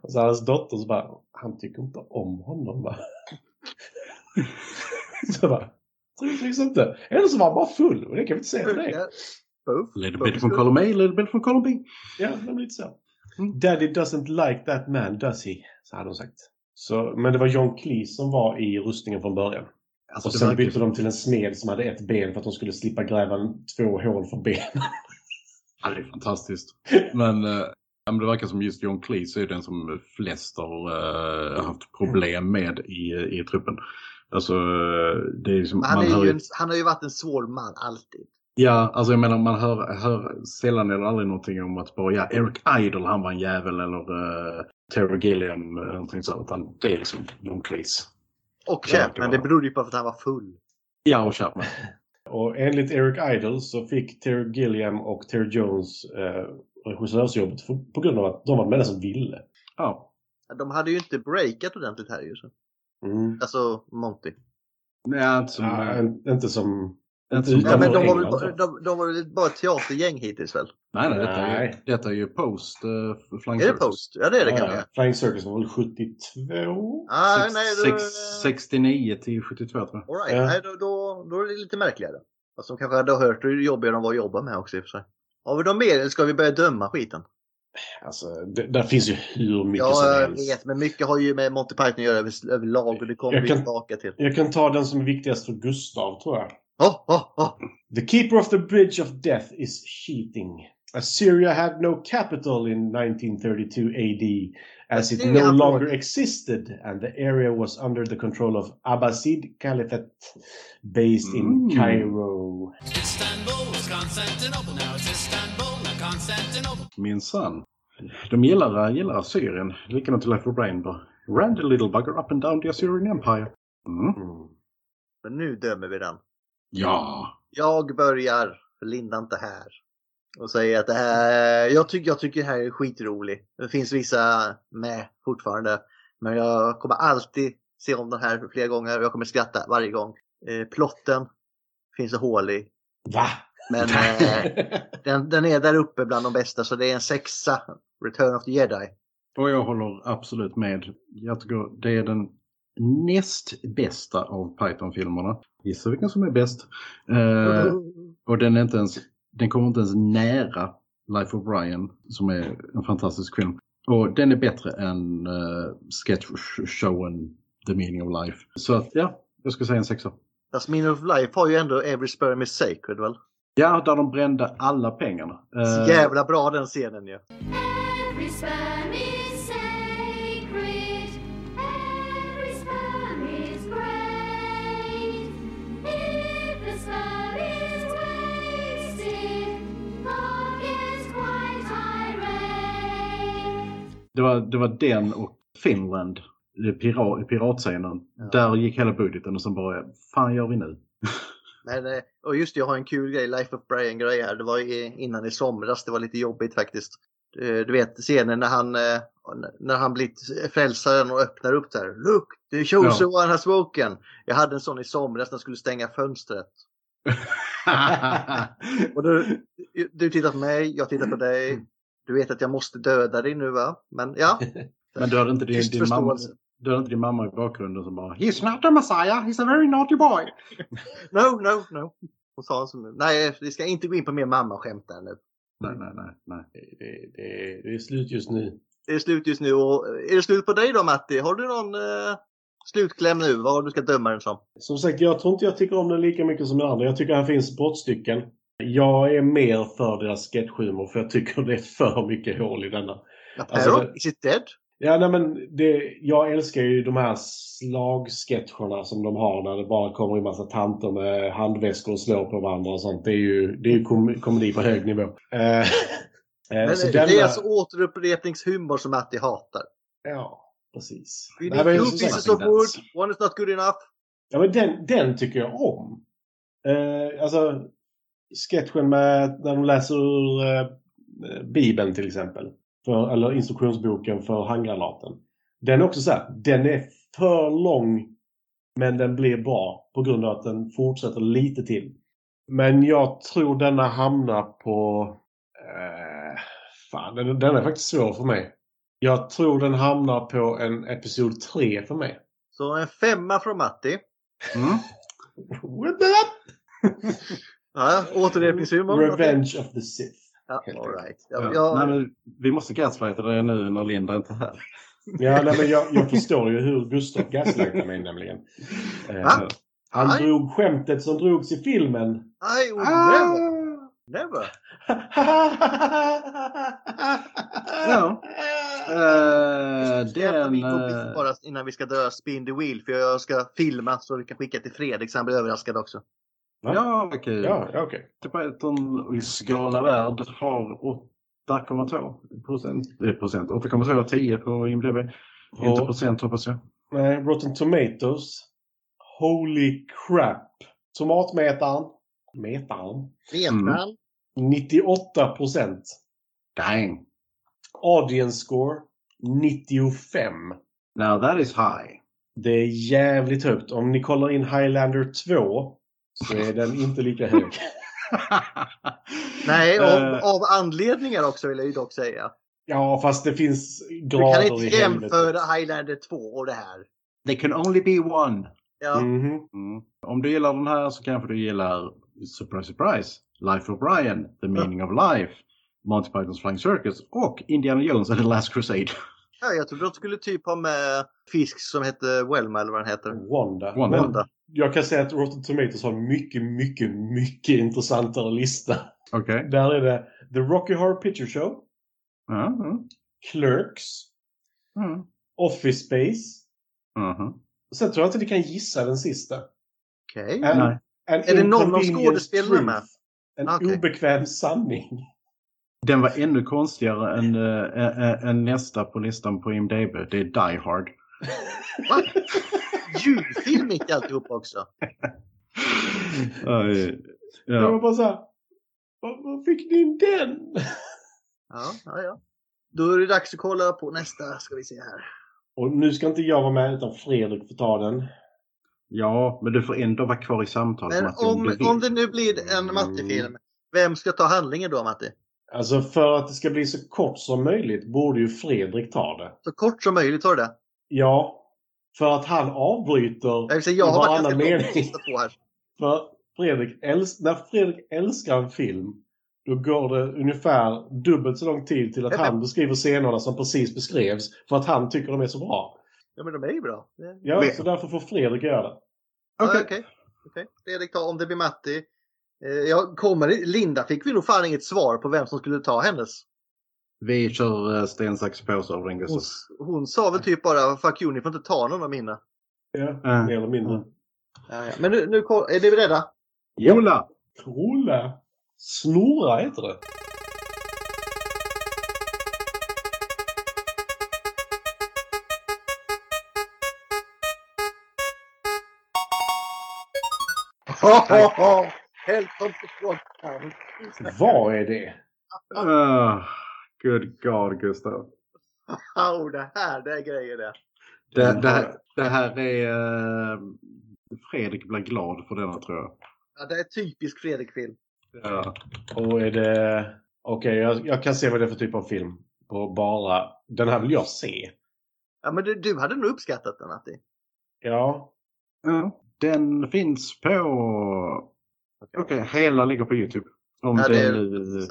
Och så hans dotter så bara, han tycker inte om honom va? så bara, faktiskt inte. Eller så var han bara full och det kan vi inte säga till dig. Both. Little bit from column A, little bit from column B. Ja, det var lite så. Daddy doesn't like that man, does he? Så hade de sagt. Så, men det var John Cleese som var i rustningen från början. Alltså, och sen verkar- bytte de till en smed som hade ett ben för att de skulle slippa gräva två hål för ben. Ja, det är fantastiskt. Men, ja, men det verkar som just John Cleese är den som flest har eh, haft problem med i, i truppen. Alltså, eh, det är liksom, han, är hör ju en, han har ju varit en svår man alltid. Ja, alltså jag menar man hör, hör sällan eller aldrig någonting om att bara ja, Eric Idle han var en jävel eller uh, Terry Gilliam eller någonting sånt. Utan det är liksom John Cleese. Och Chapman, det berodde ju på att han var full. Ja, och Chapman. Och enligt Eric Idle så fick Terry Gilliam och Terry Jones eh, regissörsjobbet på grund av att de var de enda som ville. Ja. De hade ju inte breakat ordentligt här ju. Så. Mm. Alltså Monty. Nej, inte som... Ja, en- inte som... Inte som utanför men de var, väl, så. de, de var väl bara ett teatergäng hittills väl? Nej, nej, detta, Är, ju, Nej. detta är ju post uh, Flying Är det Circus. Post? Ja det är det Ja, kanske. ja. Flying Circus var väl 72? Ah, Sex- nej, då, sex- 69 till 72 tror jag. all right. Ja. nej, då, då, då är det lite märkligare. Fast de kanske hade hört hur jobbiga de var att jobba med också i och för sig. Har vi något mer eller ska vi börja döma skiten? Alltså, det, där finns ju hur mycket Ja, som jag helst. vet, men mycket har ju med Monty Python att göra över, överlag och det kommer Jag vi kan- tillbaka till. Jag kan ta den som är viktigast för Gustav, tror jag. Oh, oh, oh. The keeper of the bridge of death is cheating. Assyria had no capital in 1932 AD as it no longer existed and the area was under the control of Abbasid Caliphate based in Mm. Cairo. Istanbul was Constantinople, now it's Istanbul. Minsann. De gillar, gillar Assyrien. Likadant till Life of Brian. bara, Ran the little bugger up and down the Assyrian Empire. Mm. Mm. Men nu dömer vi den. Ja. Jag börjar, för Linda inte här. Och säger att det här, jag, tycker, jag tycker det här är skitroligt. Det finns vissa med fortfarande. Men jag kommer alltid se om den här flera gånger och jag kommer skratta varje gång. Eh, plotten finns det hål i. Va? Men eh, den, den är där uppe bland de bästa så det är en sexa. Return of the Jedi. Och jag håller absolut med. Jag tycker det är den näst bästa av Python-filmerna. Gissa vilken som är bäst. Eh, och den är inte ens, den kommer inte ens nära Life of Brian som är en fantastisk film. Och den är bättre än uh, sketchshowen The Meaning of Life. Så att ja, jag ska säga en sexa. Fast Meaning of Life har ju ändå Every Sperm is Sacred väl? Ja, där de brände alla pengarna. Så Eh, jävla bra den scenen ju. Irate. det, var, det var den och Finland, pirat, piratscenen. Där gick hela budgeten och sen bara, fan gör vi nu? Men, och just det, jag har en kul grej, Life of Brian-grej här. Det var innan i somras, det var lite jobbigt faktiskt. Eh, Du vet scenen när han, eh, när han blir frälsaren och öppnar upp där. Look, the chosen one has spoken. Jag hade en sån i somras när jag skulle stänga fönstret. Och du, du tittar på mig, jag tittar på dig. Du vet att jag måste döda dig nu va? Men ja. Men du hade inte din, din mamma, du hade inte din mamma i bakgrunden som bara He's not a messiah, he's a very naughty boy. No, no, no. Hon sa som, nej, vi ska inte gå in på mer mamma-skämt där nu. Nej, nej, nej. nej. Det, det, det är slut just nu. Det är slut just nu och är det slut på dig då Matti? Har du någon eh, slutkläm nu? Vad du ska döma den som? Som sagt, jag tror inte jag tycker om den lika mycket som den andra. Jag tycker här finns brottstycken. Jag är mer för deras sketchhumor för jag tycker det är för mycket hål i denna. Ja, Alltså, Perro, det- is it dead? Ja, nej, men det, jag älskar ju de här slagsketcherna som de har när det bara kommer en massa tanter med handväskor och slår på varandra och sånt. Det är ju, det är ju kom, komedi på hög nivå. Eh, eh, Men så det denna- är alltså återupprepningshumor som Matti hatar. Ja, precis. We need two pieces of wood, one is not good enough. Ja, men den, den tycker jag om. Eh, alltså, sketchen med när de läser ur eh, Bibeln till exempel. För, eller instruktionsboken för handgranaten. Den är också så här, den är för lång men den blir bra på grund av att den fortsätter lite till. Men jag tror denna hamnar på... Eh, fan, den, den är faktiskt svår för mig. Jag tror den hamnar på en episod 3 för mig. Så en femma från Matti. Mm. Ja, återupprepningshumor. Revenge of the Sith. Ja, all right. Ja. Jag, jag, Nej, men vi måste gaslighta det nu när Linda inte är här. Ja, nej, men jag, jag förstår ju hur Gustav gaslightar mig nämligen. Eh, han Aj. drog skämtet som drogs i filmen. I would Ah! never. Never. Ja. Eh, Hjälp den... mig kompis eh, bara innan vi ska dö spin the wheel för jag ska filma så vi kan skicka till Fredrik så han blir överraskad också. Va? Ja, kul. Ja, ja, okej. Python i skala värld har 8,2 procent. eh, procent. 8,2 av 10 på IMDB. Inte Och- procent hoppas jag. Nej, Rotten Tomatoes. Holy crap. Tomatmetaren. Metaren. Mm. man? 98 procent. Dang. Audience score 95. Now that is high. Det är jävligt högt. Om ni kollar in Highlander 2 så är den inte lika hög. Nej, av, Eh. av anledningar också vill jag ju dock säga. Ja, fast det finns Du grader kan i inte helvetet. jämföra Highlander 2 och det här. They can only be one. Ja, Mhm. Mm. Om du gillar den här så kanske du gillar Surprise Surprise, Life of Brian, The Meaning of Life, Monty Pythons Flying Circus och Indiana Jones and the Last Crusade. ja jag trodde de skulle typ ha med fisk som hette Welma eller vad den heter. Wanda. Wanda. Wanda. Jag kan säga att Rotten Tomatoes har en mycket, mycket, mycket intressantare lista. Okej. Där är det The Rocky Horror Picture Show, Ja, ja. Clerks, Mm. Office Space. Mhm. Sen tror jag inte ni kan gissa den sista. Okej. An Är det någon av skådespelarna med? En Okej. obekväm sanning. Den var ännu konstigare än, äh, äh, än nästa på listan på IMDB. Det är Die Hard. Julfilm mitt i alltihop också. Aj, Jag var bara såhär, var, var fick ni in den? Ja, ja, ja. Då är det dags att kolla på nästa, ska vi se här. Och nu ska inte jag vara med utan Fredrik får ta den. ja, men du får ändå vara kvar i samtalet Men Matti, om, om, om det nu blir en Matti-film, vem ska ta handlingen då Matti? Alltså för att det ska bli så kort som möjligt borde ju Fredrik ta det. Så kort som möjligt du det. Ja, för att han avbryter Jag, säga, jag har varannan mening. För Fredrik, äls- när Fredrik älskar en film då går det ungefär dubbelt så lång tid till att Ja, han beskriver scenerna som precis beskrevs för att han tycker de är så bra. Ja men de är ju bra. Ja, Men- så därför får Fredrik göra det. Ja, Okej. Okej. Okej. Fredrik tar om det blir Matti. Eh, jag kommer, Linda fick vi nog fan inget svar på vem som skulle ta hennes. Vi kör uh, sten, sax, påse av den Hon, hon sa väl typ bara fuck you, ni får inte ta någon av mina. Ja, mer eller mindre. Mm. Ja, ja. Men nu, nu är ni beredda? Jola! Trolla! Snurra heter det. Vad är det? Ah, good God, Gustav. Oh, det här, det är grejer det. Det, det, det här är... Uh, Fredrik blir glad för denna tror jag. Ja, det är typisk Fredrik-film. Ja. Och är det... Okej, jag, jag kan se vad det är för typ av film. På bara... Den här vill jag se. Ja, men du, du hade nog uppskattat den, Atti. Ja. Ja, den finns på... Okej, hela ligger på Youtube. Om, Ja, det det är- nu,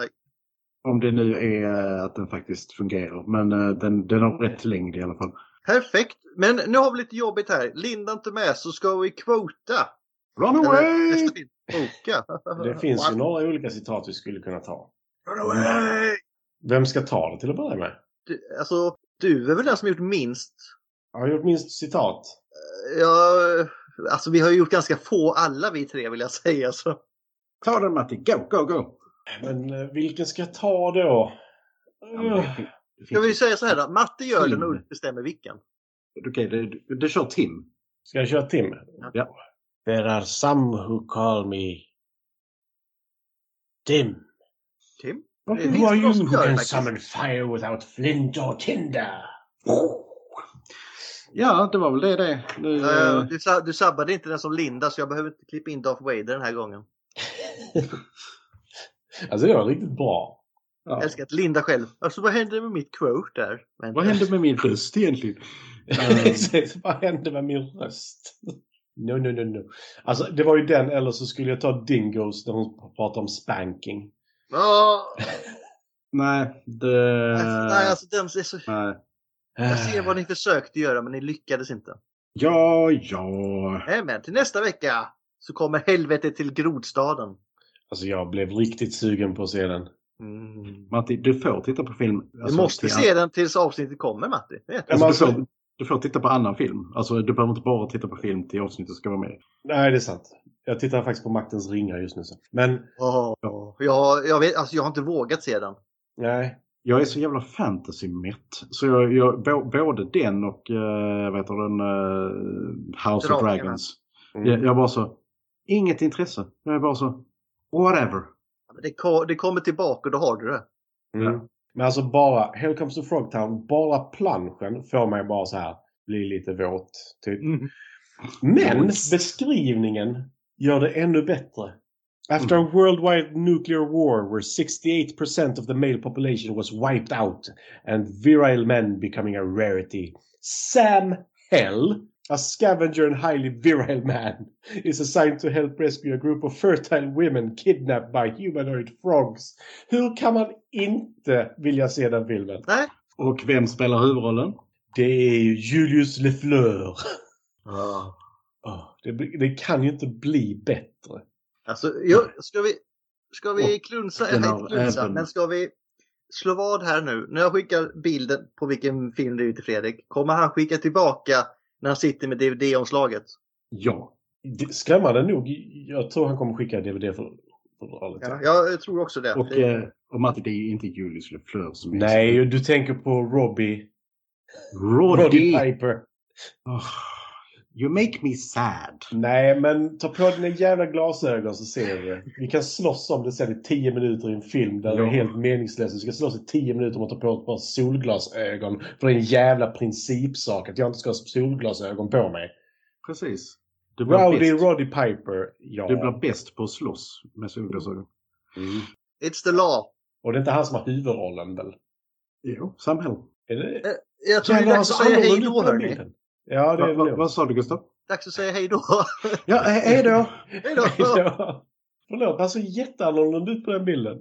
om det nu är eh, att den faktiskt fungerar. Men eh, den, den har rätt längd i alla fall. Perfekt. Men nu har vi lite jobbigt här. Linda inte med så ska vi quota. Run away! Det finns ju några olika citat vi skulle kunna ta. Run away! Vem ska ta det till att börja med? Du, alltså, du är väl den som gjort minst? Jag har gjort minst citat. Ja, alltså vi har ju gjort ganska få alla vi tre vill jag säga. Så. Ta den Matti, go, go, go! Men eh, vilken ska jag ta då? Uh, Ska vi säga så här då? Matte gör den Tim. och Ulf bestämmer vilken. Okej, det, det kör Tim. Ska jag köra Tim? Ja. There are some who call me Tim. Tim? But who are you who can summon fire without flint or tinder? Ja, det var väl det det. Nu, Eh, Du, sa- du sabbade inte den som Linda så jag behöver inte klippa in Darth Vader den här gången. Alltså det var riktigt bra. ja. Jag älskar att Linda själv. Alltså vad hände med mitt quote där? Men, Vad hände med min röst egentligen? Exakt, vad hände med min röst? No, no, no, no. Alltså det var ju den, eller så skulle jag ta Dingos när hon pratar om spanking. Ja, Nej, det... alltså, nej, alltså den är så... Nej. Jag ser vad ni försökte göra men ni lyckades inte. Ja, ja. Nej, men till nästa vecka så kommer helvetet till grodstaden. Alltså jag blev riktigt sugen på att se den. Mm. Matti, du får titta på film. Du alltså, måste till se den tills avsnittet kommer Matti. Du. Alltså, Men du, alltså- får, du får titta på annan film. Alltså, du behöver inte bara titta på film till avsnittet ska vara med. Nej, det är sant. Jag tittar faktiskt på Maktens ringar just nu. Så. Men Åh, jag, jag, vet, alltså, jag har inte vågat se den. nej. Jag är så jävla fantasy-mätt. Så jag, jag, bå- både den och uh, vad heter den, eh, House of Drakarna. Dragons. Mm. Jag, jag bara så, inget intresse. Jag är bara så, whatever. Men Det, ko- det kommer tillbaka och då har du det. Mm. Men alltså bara, Hell comes to Frogtown, bara planschen får mig bara så här bli lite våt. Typ. Men beskrivningen gör det ännu bättre. After a worldwide nuclear war where 68% of the male population was wiped out and virile men becoming a rarity, Sam Hell, a scavenger and highly virile man, is assigned to help rescue a group of fertile women kidnapped by humanoid frogs. Hur kan man inte vilja se den filmen? Nej. Och vem spelar huvudrollen? Det är ju Julius Lefleur. Åh, det, det kan ju inte bli bättre. Alltså, jag, ska vi, ska vi klunsa, eller inte klunsa, men ska vi slå vad här nu? När jag skickar bilden på vilken film det är till Fredrik, kommer han skicka tillbaka när han sitter med DVD-omslaget? Ja. Skrämmande nog, jag tror han kommer skicka DVD för, för Ja, jag tror också det. Och, Det- eh, och Matti, det är ju inte Julius Lefleur som är Nej, du tänker på Robbie. Roddy. Roddy Piper. Oh, you make me sad. Nej, men ta på dina jävla glasögon så ser vi. Vi kan slåss om det sen i tio minuter i en film där det är Ja. helt meningslöst. Vi ska slåss i tio minuter om att ta på ett par solglasögon. För det är en jävla principsak att jag inte ska ha solglasögon på mig. Precis. Du blir, Rowdy bäst, Roddy Piper, ja. du blir bäst på att slåss med solglasögon. Mm. It's the law. Och det är inte han som har huvudrollen väl? Jo, Sam. Är det? Eh, Jag tror det är dags att säga hej då hörni. Ja, det är Va, det va, vad sa du Gustav? Dags att säga hej då. Ja, he- hej då! hej då. Förlåt, han ser jätteannorlunda ut på den bilden.